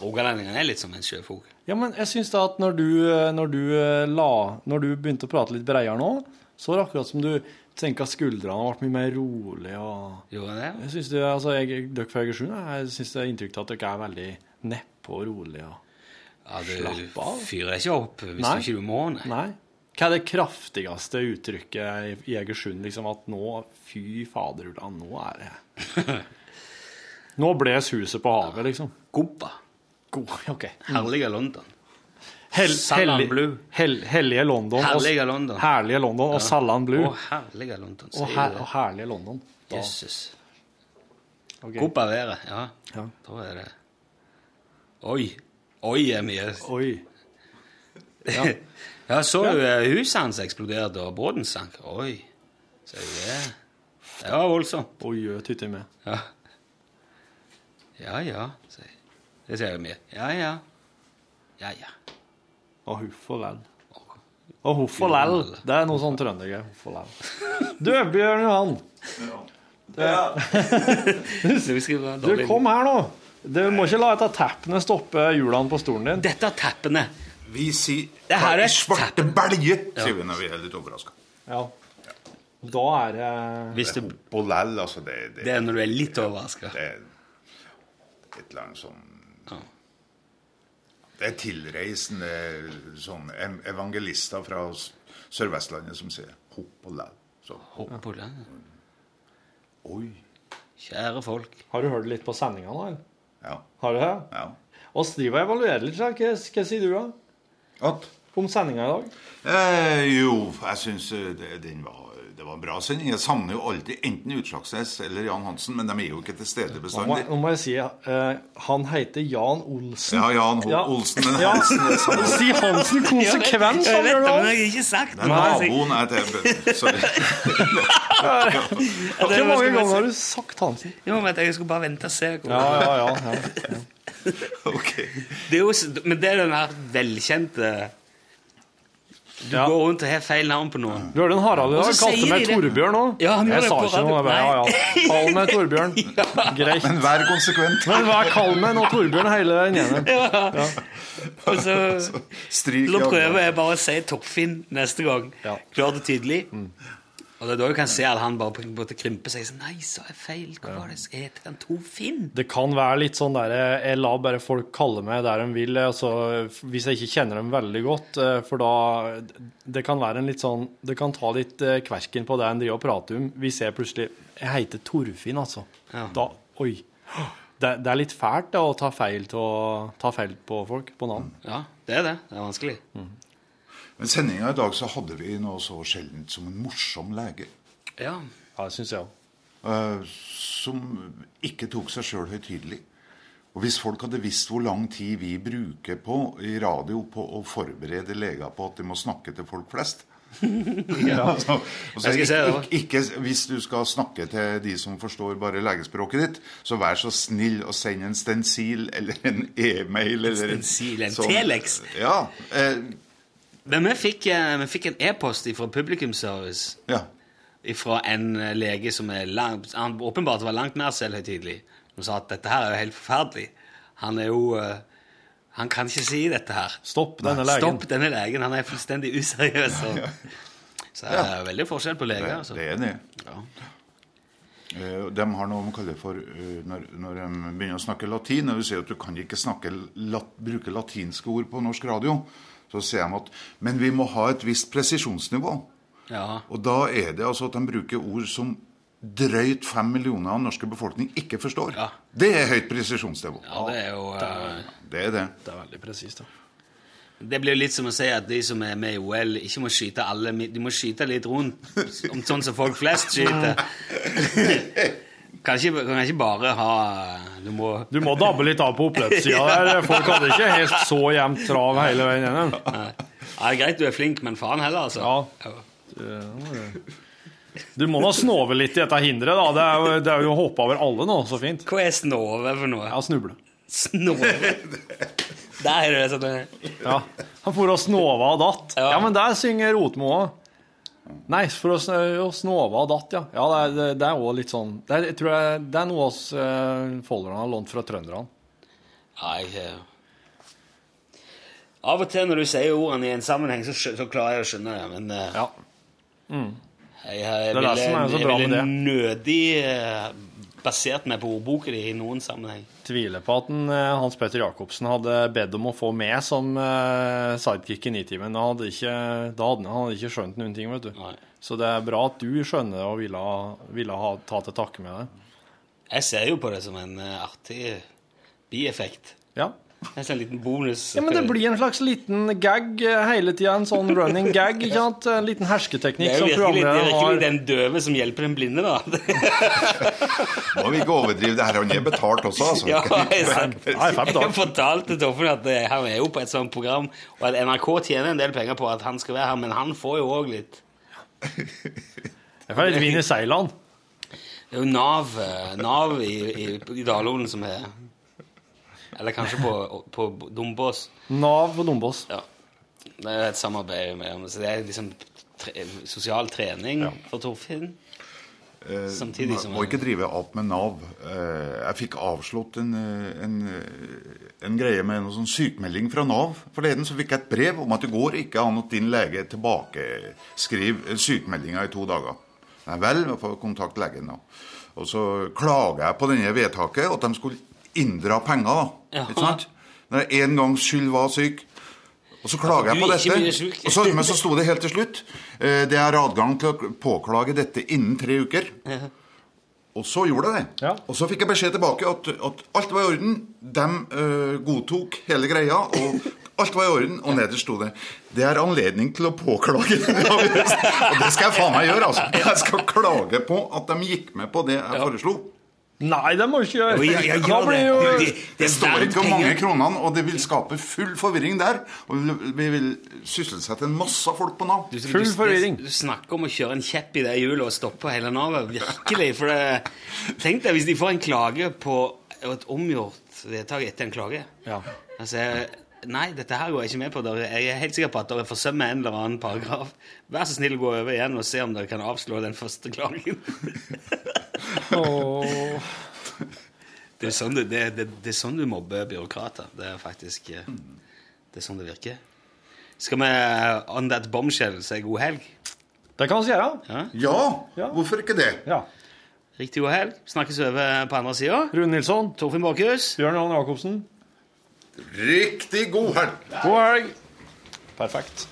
Rogalendingene er litt som en sjøfugl. Ja, men jeg syns da at når du, når du eh, la Når du begynte å prate litt bredere nå, så var det akkurat som du senka skuldrene og ble mye mer rolig og Gjorde det? Jeg synes det, altså, jeg, dere fra Egersund, jeg syns det er inntrykk av at dere er veldig nedpå og rolig og Ja, du Slapp av. fyrer ikke opp hvis Nei. du ikke må. Nei. Nei. Hva er det kraftigste uttrykket i- Egersund? Liksom at nå Fy fader ullan, nå er det Nå bles huset på havet, liksom. Gobba. God, OK. Herlige London. Hell, Salland Blue. hell, hellige London. Herlige London. Herlige London og Salland Blue. Å, herlige London. og, her, og herlige London. Da- Jøsses. Okay. Godt bevare. ja. Ja. Da er det Oi. Oi er mye. Oi. Ja, så du eh, huset hans eksploderte, og båten sank? Oi. Så det? Det var voldsomt. Oi, tytter med. Ja. Ja, ja. Det sier jeg mye. Ja, ja. Ja, ja. Og huff og lell. Og huff og lell. Det er noe sånn trøndergreier. Huff og lell. Du, Bjørn Johan. Ja. Du, kom her nå. Du må ikke la dette teppene stoppe hjulene på stolen din. Dette er teppene. Vi sier Det her er «Hva svarte teppe». belge, sier vi når vi er litt overraska. Ja. Da er det Hvis du, På lell, altså. Det, det, det er når du er litt overraska. det er et eller annet sånn Ja. Det er tilreisende sånn evangelister fra Sør-Vestlandet som sier 'hopp og lell'. Hopp og den. oi. Kjære folk. Har du hørt litt på sendinga nå? Ja. Har du det? ja. Og driver og evaluerer litt. Hva, hva sier du, da? At, Om sendinga i dag? eh, jo, jeg syns det, den var det var en bra sending. Jeg savner jo alltid enten Utslagsnes eller Jan Hansen, men de er jo ikke til stede Nå må, bestandig. nå må jeg si eh, han heter Jan Olsen. Ja, Jan Ho Ja. Olsen, men Ja. Hansen er samme. Si Hansen konsekvent, Jeg han gjør det, men det. jeg har ikke sagt Men noe. naboen er til Sorry. Hvor mange ganger har du sagt Hansen? Jo, men jeg skulle bare vente og se. hvor- Ja, ja, ja. ja. Ok. Det er jo, men det er den her velkjente Du Ja. går rundt og har feil navn på noen. Du hørte Harald i dag kalte meg. Torbjørn òg. Ja, jeg sa ikke noe. Bare, ja, ja. Kall meg Torbjørn. Greit. Men vær konsekvent. Men er kall meg nå Torbjørn hele den ene? Og så, så Nå prøver jeg bare å si Torfinn neste gang. Ja. Klart og tydelig. Og det er da du kan se at han bare på en måte krymper seg. Sånn, Nei, sa jeg feil? Hva var det? Heter han Torfinn? Det kan være litt sånn der Jeg lar bare folk kalle meg der de vil, altså, hvis jeg ikke kjenner dem veldig godt. eh, For da Det kan være en litt sånn Det kan ta litt eh, kverken på det en driver og prater om. Hvis jeg plutselig Jeg heter Torfinn, altså. Ja. Da Oi. Det, det er litt fælt da, å ta feil, til å, ta feil på folk, på navn. Ja, det er det. Det er vanskelig. Men sendinga i dag så hadde vi noe så sjeldent som en morsom lege. Ja. Ja, det syns jeg òg. eh, som ikke tok seg sjøl høytidelig. Og hvis folk hadde visst hvor lang tid vi bruker på i radio på å forberede leger på at de må snakke til folk flest altså, altså, da. ikke, ikke, Hvis du skal snakke til de som forstår bare legespråket ditt, så vær så snill å sende en stensil eller en e-mail. eller en Stensil, en sånn- telex. Ja, eh, Men vi fikk, eh, vi fikk en e-post fra Publikumsservice ja. fra en eh, lege som er langt, han åpenbart var langt mer selvhøytidelig. Som sa at dette her er jo helt forferdelig. Han er jo eh, Han kan ikke si dette her. Stopp denne legen. Stopp denne legen. Han er fullstendig useriøs. Og, så det er veldig forskjell på leger. Det, Altså. det er det. Ja. Eh, De har noe de kaller for når, når de begynner å snakke latin, og du sier at du kan ikke snakke, lat, bruke latinske ord på norsk radio, så sier de at Men vi må ha et visst presisjonsnivå. Ja. Og da er det altså at de bruker ord som drøyt fem millioner av den norske befolkning ikke forstår. Ja. Det er høyt presisjonsnivå. ja, det er jo eh, Det er det. Det er veldig presist, da. Det blir litt som å si at de som er med i OL, ikke må skyte alle De må skyte litt rundt, om sånn som folk flest skyter. Kan ikke, kan ikke bare ha Du må Du må dabbe litt av på oppløpssida der. Folk hadde ikke helt så jevnt trav hele veien gjennom. Nei. Ja, det er greit du er flink, men faen heller, altså. Ja. Du må nå snove litt i dette hinderet, da. Det er jo, det er jo hoppa over alle nå. Så fint. Hva er snove for noe? Ja, snuble. Snove? Der er det sånn Ja. Han for å snove og datt. Ja. Ja, men der synger Rotmo òg. Nei, for å, å snove og datt, ja. Ja, Det er, det- er også litt sånn Det er, jeg tror jeg, det er noe oss eh, folderne har lånt fra trønderne. Nei jeg eh, Av og til når du sier ordene i en sammenheng, så, skjø- så klarer jeg å skjønne det, men eh, Ja. jeg, jeg, Det er det ville, som er så jeg ville nødig eh, basert meg på ordboka di i noen sammenheng. Tviler på at eh, Hans Petter Jacobsen hadde bedt om å få med som uh, sidekick i Nitimen. Da hadde ikke, da hadde han hadde ikke skjønt noen ting, vet du. Nei. Så det er bra at du skjønner og ville, ville ha, ta til takke med det. Jeg ser jo på det som en eh, artig bieffekt. Ja. En sånn liten bonus. ja, men det blir en slags liten gag eh, hele tida. En sånn running gag. ikke sant? En liten Det hersketeknikk er jo virkelig, det er virkelig har. den døve som hjelper den blinde, da. Må vi ikke overdrive det her. Han er betalt også, altså. Ja, jeg, fem jeg fortalte Toffen at eh, han er jo på et sånt program, og at NRK tjener en del penger på at han skal være her, men han får jo òg litt Det er litt vin i seilene. Det er jo Nav, eh, Nav i, i, i Dalolen som er Eller kanskje på, på Dombås. Nav på Dombås. Ja. Det er et samarbeid med Så det er liksom tre, sosial trening for Torfinn. Samtidig som Må ikke drive opp med Nav. Eh, Jeg fikk avslått en, eh, en, eh, en greie med en sånn sykemelding fra Nav forleden. Så fikk jeg et brev om at det går ikke an at din lege tilbakeskriver sykemeldinga i to dager. Nei vel, jeg får kontakte legen nå. Og så klager jeg på denne vedtaket, at de skulle inndra penger. da. Ja. Ikke sant? Når jeg en gangs skyld var syk. Og så klager jeg på dette. Og så, men så sto det helt til slutt eh, Det er adgang til å påklage dette innen tre uker. Og så gjorde jeg det. Ja. Og så fikk jeg beskjed tilbake at, at alt var i orden. De uh, godtok hele greia, og alt var i orden. Og nederst sto det det er anledning til å påklage. Og det skal jeg faen meg gjøre, altså. Jeg skal klage på at de gikk med på det jeg foreslo. Nei, det må du ikke gjøre. Jo, ja, ja, gjør det. jo Det- Det det står ikke om mange kronene, og det vil skape full forvirring der. Og vi vil sysselsette en masse folk på Nav. Du, Full forvirring. Du, snakker om å kjøre en kjepp i det hjulet og stoppe hele navet. Virkelig. For det, tenk deg hvis de får en klage på et omgjort vedtak etter en klage. Ja. Altså, Nei, dette her går jeg ikke med på. Dere. Jeg er helt sikker på at dere forsømmer en eller annen paragraf. Vær så snill å gå over igjen og se om dere kan avslå den første klagen. Det er, sånn du, det, det, det er sånn du mobber byråkrater. Det er faktisk eh, Det er sånn det virker. Skal vi eh, on that bombshell si god helg? Det kan vi gjøre. Ja. Ja, hvorfor ikke det? Ja. Riktig god helg. Snakkes over på andre sida. Rune Nilsson, Torfinn Borchhus. Bjørn Johan Jacobsen. Riktig god helg! God helg. Perfekt.